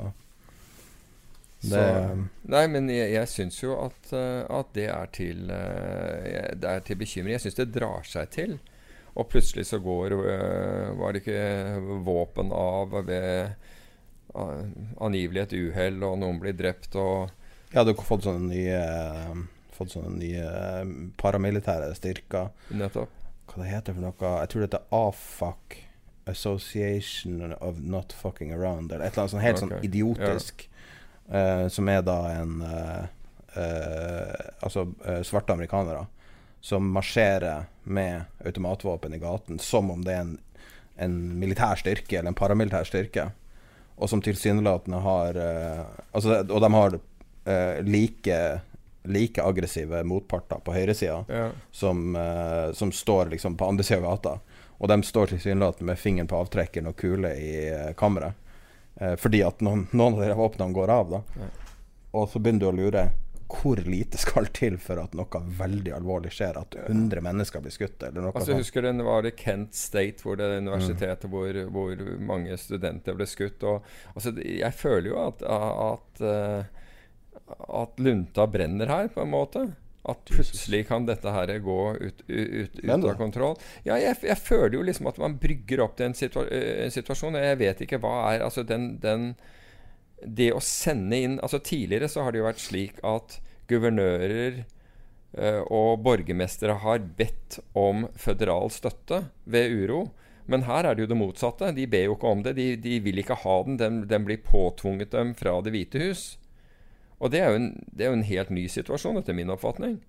Det, Så, nei, men jeg, jeg syns jo at, eh, at det er til eh, Det er til bekymring. Jeg syns det drar seg til. Og plutselig så går eh, Var det ikke våpen av ved angivelig et uhell, og noen blir drept, og Ja, du har fått sånne nye Fått sånne nye eh, paramilitære styrker. Nettopp. Hva det heter for noe? Jeg tror det heter AFAC. Association of Not Fucking Around. Eller et eller annet sånn helt okay. sånn idiotisk. eh, som er da en uh, uh, Altså svarte amerikanere som marsjerer med automatvåpen i gaten som om det er en, en militær styrke eller en paramilitær styrke. Og som tilsynelatende har uh, altså, Og de har uh, like like aggressive motparter på høyresida Ja. som, uh, som står liksom på andre sida av gata. Og de står tilsynelatende med fingeren på avtrekkeren og kule i uh, kammeret. Uh, fordi at noen, noen av de våpnene går av, da. Ja. Og så begynner du å lure hvor lite skal til for at noe veldig alvorlig skjer? At 100 mennesker blir skutt, eller noe Altså, sånt? husker den var det Kent State, hvor det er universitetet hvor, hvor mange studenter ble skutt. Og, altså, jeg føler jo at, at, at lunta brenner her, på en måte. At plutselig kan dette her gå ut, ut, ut av kontroll. Ja, jeg, jeg føler jo liksom at man brygger opp til en, situa en situasjon, og jeg vet ikke hva er Altså, den, den Det å sende inn Altså, tidligere så har det jo vært slik at guvernører og borgermestere har bedt om føderal støtte ved uro. Men her er det jo det motsatte. De ber jo ikke om det. De, de vil ikke ha den. Den, den blir påtvunget dem fra Det hvite hus. Og det er, jo en, det er jo en helt ny situasjon, etter min oppfatning.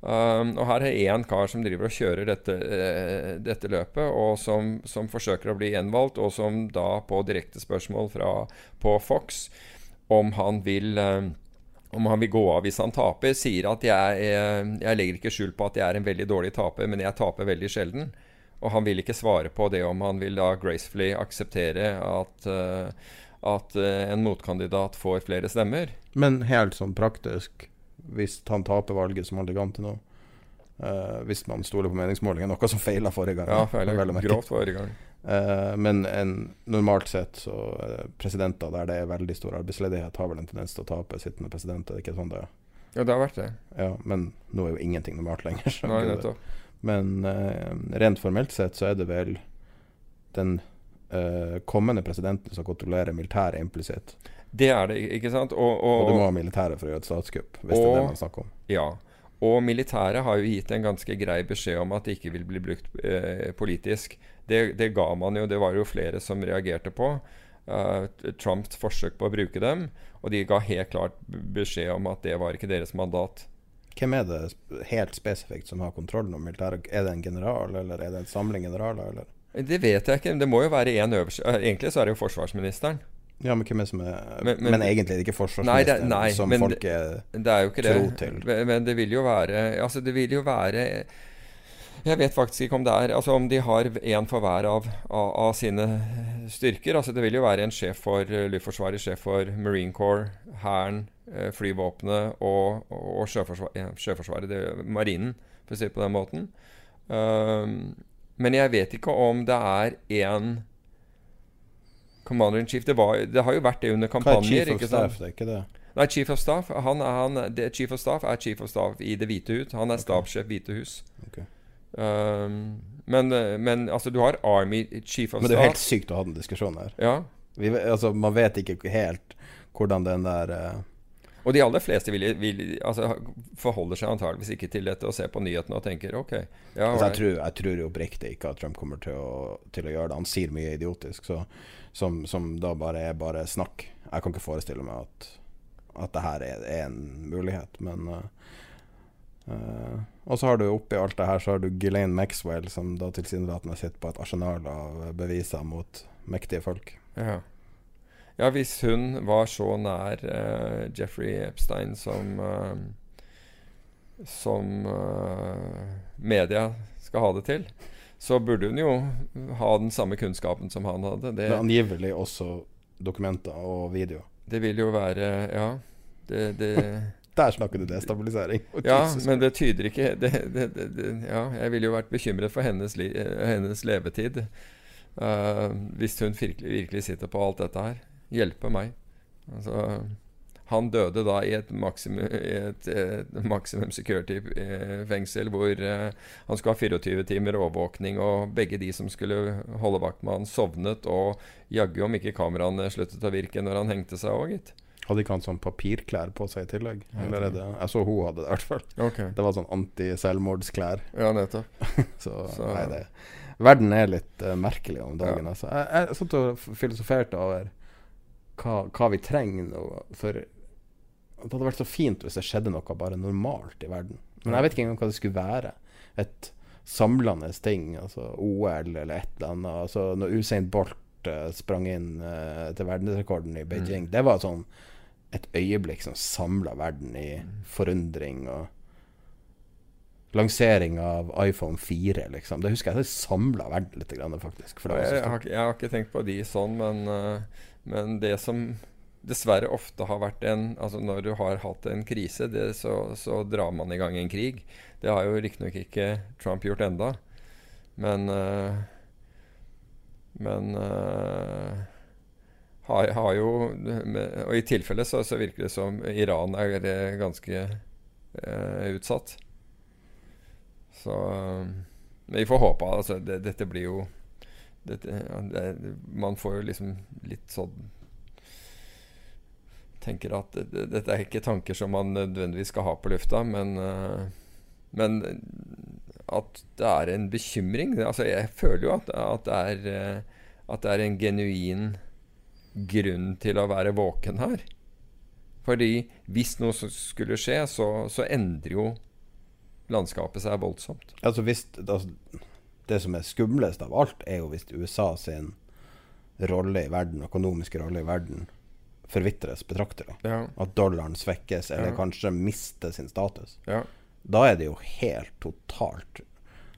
Um, og her er én kar som driver og kjører dette, uh, dette løpet, og som, som forsøker å bli gjenvalgt, og som da på direkte spørsmål fra, på Fox om han vil uh, om han vil gå av hvis han taper, sier at jeg, eh, jeg legger ikke skjul på at jeg er en veldig dårlig taper, men jeg taper veldig sjelden. Og han vil ikke svare på det om han vil da gracefully akseptere at, at eh, en motkandidat får flere stemmer. Men helt sånn praktisk, hvis han taper valget som han ligger an til nå uh, Hvis man stoler på meningsmålinger, noe som feila forrige gang. Ja, feil, vel å merke. grovt forrige gang. Uh, men en, normalt sett så uh, presidenter der det er veldig stor arbeidsledighet, har vel en tendens til å tape sittende president. Er det ikke sånn det er? Ja, det har vært det. Ja, men nå er jo ingenting normalt lenger. så Nei. Men eh, rent formelt sett så er det vel den eh, kommende presidenten som kontrollerer militæret implisitt. Det er det, ikke sant? Og, og, Og du må ha militæret for å gjøre et statskupp, hvis det er det man snakker om. Ja. Og militæret har jo gitt en ganske grei beskjed om at det ikke vil bli brukt eh, politisk. Det, det ga man jo, det var jo flere som reagerte på. eh, Trumps forsøk på å bruke dem. Og de ga helt klart beskjed om at det var ikke deres mandat. Hvem er det helt spesifikt som har kontrollen over militæret? Er det en general, eller er det en samling generaler, eller? Det vet jeg ikke. Det må jo være én øverste eh, Egentlig så er det jo forsvarsministeren. Ja, men hvem er som er Men- Men, men- egentlig er det ikke Nei, forsvarsministeren det- nei, som folk er Det er jo ikke det. Til. Men- det vil jo være Altså, det vil jo være Jeg vet faktisk ikke om det er Altså om de har én for hver av, av, av sine styrker. Altså Det vil jo være en sjef for eh, Luftforsvaret, sjef for Marine Corps, Hæren, eh, flyvåpenet og, og sjøforsvar, ja, Sjøforsvaret, det, Marinen, for å si det på den måten. Um, men jeg vet ikke om det er én Commander in chief. Det, var, det har jo vært det under Hva er kampanjer. chief of staff? Det er ikke det? Nei, Chief of Staff han, er- han, det, Chief of Staff er Chief of Staff i Det hvite hus. Han er stabssjef Hvite hus. Okay. Um, men, men altså, du har Army Chief of staff. Men det er jo helt sykt å ha den diskusjonen her. Ja. Vi, altså, man vet ikke helt hvordan den der eh, Og de aller fleste vil, vil, altså, forholder seg antageligvis ikke til dette og ser på nyhetene og tenker OK. Ja, altså, jeg, tror, jeg tror oppriktig ikke at Trump kommer til å, til å gjøre det. Han sier mye idiotisk så, som, som da bare er bare snakk. Jeg kan ikke forestille meg at, at det her er, er en mulighet, men uh, Uh, Og så har du oppi alt det her Så har du Ghislaine Maxwell, som da tilsynelatende sitter på et arsenal av beviser mot mektige folk. ja. Ja, hvis hun var så nær uh, Jeffrey Epstein som uh, Som uh, media skal ha det til, så burde hun jo ha den samme kunnskapen som han hadde. Det er angivelig også dokumenter og video. Det vil jo være Ja. Det, det Der snakker du destabilisering. Ja, men det tyder ikke det, det, det, det, Ja, jeg ville jo vært bekymret for hennes, li, hennes levetid. Uh, hvis hun virkelig, virkelig sitter på alt dette her. Hjelpe meg. Altså Han døde da i et maksimum, et, et maximum security-fengsel hvor eh, han skulle ha 24 timer overvåkning, og begge de som skulle holde vakt med han, sovnet, og jaggu om ikke kameraene sluttet å virke når han hengte seg òg, gitt. Hadde ikke han sånn papirklær på seg i tillegg? Eller er det Jeg så hun hadde det i hvert fall. Okay. Det var sånn anti-selvmordsklær. Ja, nettopp. Så, Så- nei, det Verden er litt uh, merkelig om dagen, Ja. altså. Jeg, jeg satt og filosoferte over hva, hva vi trenger nå. For det hadde vært så fint hvis det skjedde noe bare normalt i verden. Men jeg vet ikke engang hva det skulle være. Et samlende ting. Altså OL eller et eller annet. Altså når Usain Bolt eh, sprang inn uh, til verdensrekorden i Beijing. Det var sånn et øyeblikk som samla verden i forundring og Lansering av iPhone 4, liksom. Det husker jeg det samla verden litt, faktisk. Jeg, jeg, har, jeg har ikke tenkt på de sånn, men, eh, men det som dessverre ofte har vært en Altså når du har hatt en krise, det, så, så drar man i gang en krig. Det har jo riktignok ikke Trump gjort enda, men eh, Men eh, har, har jo Og i tilfelle så, så virker det som Iran er eh, ganske eh, utsatt. Så Men vi får håpe. Altså, det, dette blir jo dette, det, Man får jo liksom litt sånn Tenker at det, det, dette er ikke tanker som man nødvendigvis skal ha på lufta, men eh, Men at det er en bekymring Altså, jeg føler jo at, at, det er, eh, at det er en genuin grunn til å være våken her. Fordi hvis noe skulle skje, så, så endrer jo landskapet seg voldsomt. Altså hvis altså, Det som er skumlest av alt, er jo hvis USA sin rolle i verden, økonomiske rolle i verden, forvitres betraktelig. Ja, At dollaren svekkes, eller Ja. kanskje mister sin status. ja. Da er det jo helt totalt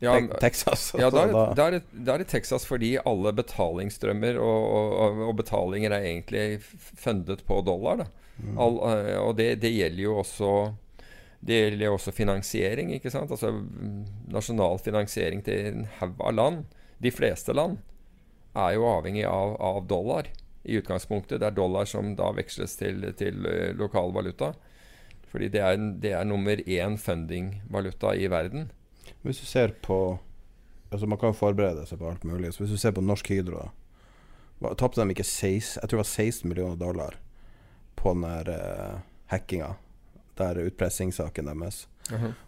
ja, Texas. Ja, er, Altså, det, da, er er Texas fordi alle betalingsstrømmer og, og, og, betalinger er egentlig fundet på dollar. Da. All, eh, og det, det gjelder jo også Det gjelder også finansiering. ikke sant? Altså mm, Nasjonal finansiering til en haug av land, de fleste land, er jo avhengig av, av dollar i utgangspunktet. Det er dollar som da veksles til, til eh, lokal valuta. Fordi det er, det er nummer én funding-valuta i verden. Hvis du ser på Altså Man kan jo forberede seg på alt mulig. Så Hvis du ser på Norsk Hydro da, Tapte de ikke 16, jeg tror det var 16 millioner dollar på den der uh, hackinga? Der utpressingssaken deres.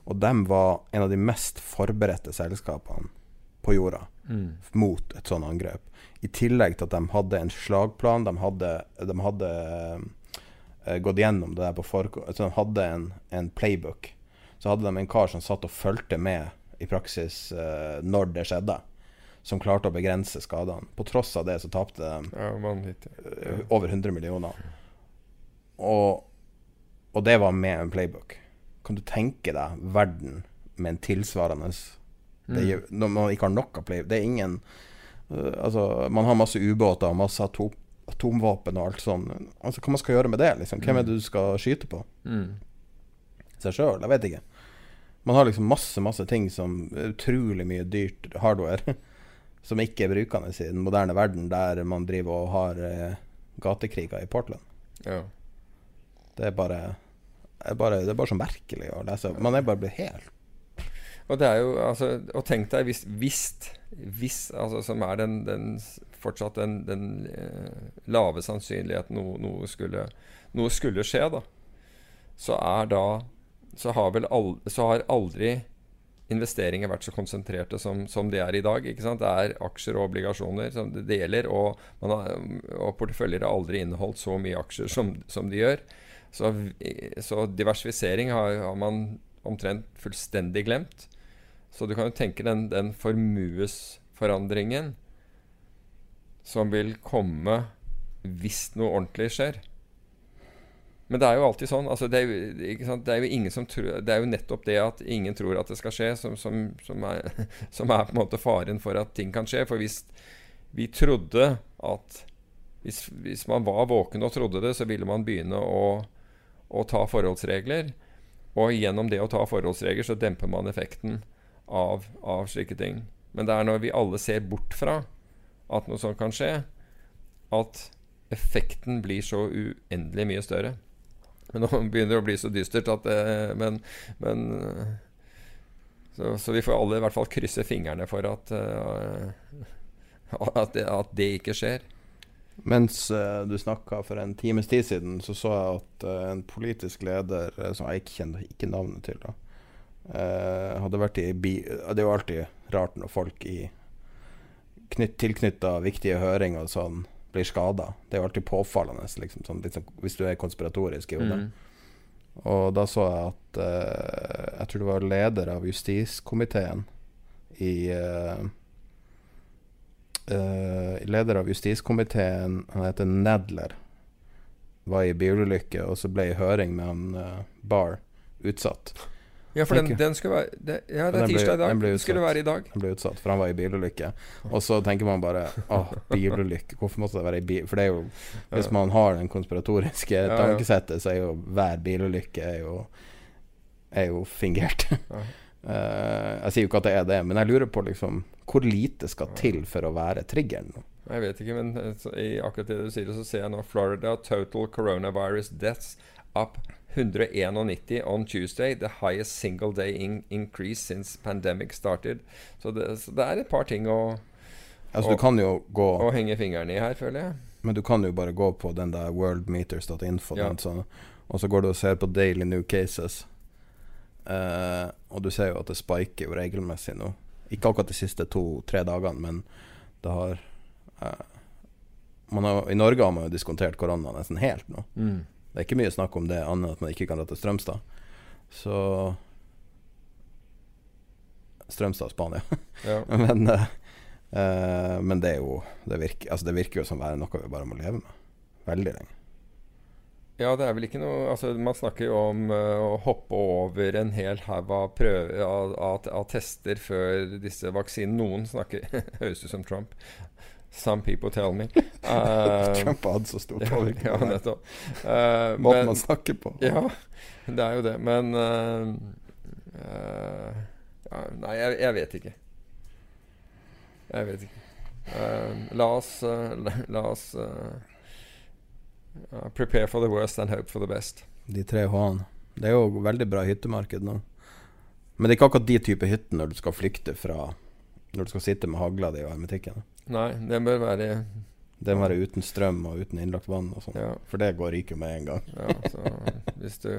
Og de var en av de mest forberedte selskapene på jorda mot et sånt angrep. I tillegg til at de hadde en slagplan. De hadde, de hadde uh, gått gjennom det der på forkant. De hadde en, en playbook. Så hadde de en kar som satt og fulgte med i praksis uh, når det skjedde. Som klarte å begrense skadene. På tross av det så tapte de Ja, eh, over 100 millioner. Og, og det var med en playbook. Kan du tenke deg verden med en tilsvarende Mm. det, Når man ikke har nok av playbook Det er ingen uh, Altså, man har masse ubåter og masse atom, atomvåpen og alt sånn. Altså, hva man skal gjøre med det? liksom Hvem er det du skal skyte på? Mm. Seg sjøl? Jeg vet ikke. Man har liksom masse, masse ting som Utrolig mye dyrt hardware som ikke er brukende i den moderne verden, der man driver og har uh, gatekriger i Portland. Ja. Det er bare, er bare Det er bare så merkelig å lese. Man er bare blitt helt Og det er jo altså Og tenk deg hvis Hvis, hvis altså, Som er den, den fortsatt den, den eh, lave sannsynligheten noe, noe, skulle, noe skulle skje, da. Så er da Så har vel al, så har aldri investeringer vært så konsentrerte som, som de er i dag. Ikke sant? Det er aksjer og obligasjoner som det, gjelder, og, har, og porteføljer har aldri inneholdt så mye aksjer som, som de gjør. Så, så diversifisering har, har man omtrent fullstendig glemt. Så du kan jo tenke den, den formuesforandringen som vil komme hvis noe ordentlig skjer. Men det er jo alltid sånn. Altså det, er det er jo ingen som tror Det er jo nettopp det at ingen tror at det skal skje, som, som, som, er, som er på en måte faren for at ting kan skje. For hvis vi trodde at hvis, hvis man var våken og trodde det, så ville man begynne å, å ta forholdsregler. Og gjennom det å ta forholdsregler, så demper man effekten av, av slike ting. Men det er når vi alle ser bort fra at noe sånt kan skje, at effekten blir så uendelig mye større. Men nå begynner det å bli så dystert at det, Men, men eh, så, så vi får alle i hvert fall krysse fingrene for at, eh, at, det, at det ikke skjer. Mens uh, du snakka for en times tid siden, så så jeg at uh, en politisk leder eh, som jeg ikke kjenner ikke navnet til, da, uh, hadde vært i bi Det er jo alltid rart når folk i tilknytta viktige høringer og sånn blir skada. Det er jo alltid påfallende, liksom, sånn, sånn, hvis du er konspiratorisk i hodet. Og da så jeg at Jeg tror det var leder av justiskomiteen i eh, Leder av justiskomiteen, han heter Nedler. var i bilulykke, og så ble høring med han uh, Barr utsatt. Ja, for den, den skulle være det, Ja, det er tirsdag i dag. den ble skulle være i dag. Den ble utsatt, for han var i bilulykke. Og så tenker man bare Åh, bilulykke, hvorfor måtte det være i bil... For det er jo Hvis man har den konspiratoriske ja. tankesettet, så er jo hver bilulykke er jo, er jo fingert. Ja. Eh, jeg sier jo ikke at det er det, men jeg lurer på liksom hvor lite skal til for å være triggeren. Jeg vet ikke, men eh, i akkurat det du sier, så ser jeg nå Florida total coronavirus deaths up 191 on Tuesday. The highest single day in increase since pandemic started. Så det, så det er et par ting å, Altså å, Du kan jo gå å henge fingeren i her, føler jeg. Men du kan jo bare gå på den der worldmeters.info, Ja. sånn, og så går du og ser på daily new cases. Uh, og du ser jo at det spiker jo regelmessig nå. Ikke akkurat de siste to-tre dagene, men det har, eh, man har I Norge har man jo diskontert korona nesten helt nå. Det er ikke mye snakk om det, annet enn at man ikke kan dra til Strømstad. Så Strømstad, Spania. Ja. men, eh, eh, men det er jo det virker, altså det virker jo som være noe vi bare må leve med. Veldig lenge. Ja, det er vel ikke noe Altså, Man snakker jo om uh, å hoppe over en hel haug av, av, av, av tester før disse vaksinene. Noen snakker Høres ut som Trump. Some people tell me. Uh, Trump hadde så stor påvirkning. ja, nettopp. Uh, Måten men- man snakker på. Ja, det er jo det. Men ja, Nei, jeg, jeg vet ikke. Jeg vet ikke. La oss, la oss ja, Prepare for the worst and hope for the best. De tre H-ene. Det er jo veldig bra hyttemarked nå. Men det er ikke akkurat de type hytter når du skal flykte fra Når du skal sitte med hagla di og hermetikken. Nei, det bør være Det må være uten strøm og uten innlagt vann og sånn. Ja. For det går ikke med en gang. Ja, så hvis du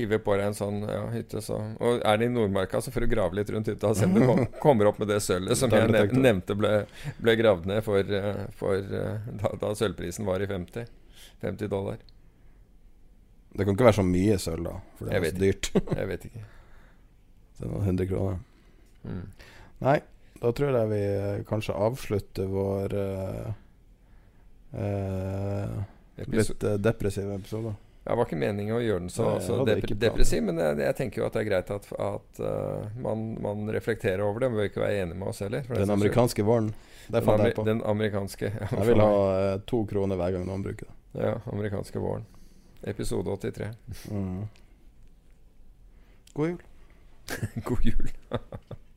hiver på deg en sånn ja, hytte, så Og er det i Nordmarka, så får du grave litt rundt hytta og se om du kom, kommer opp med det sølvet som jeg nevnte ble, ble gravd ned for, eh, for eh, da, da sølvprisen var i 50. 50 dollar. Det kan ikke være så mye sølv, da. For det er så dyrt. Jeg vet ikke. Så det noen hundre kroner. Mm. Nei, da tror jeg vi eh, kanskje avslutter vår uh, uh, litt uh, depressive episode. det var ikke meningen å gjøre den så, Nei, så dep depressiv, men jeg, jeg tenker jo at det er greit at, at man, man reflekterer over det. Man bør ikke være enig med oss heller. Den amerikanske våren. Det den, fant jeg på. den amerikanske ja, Jeg vil ha to kroner hver gang noen bruker det. Ja, amerikanske våren. Episode 83. Mm. God jul. God jul.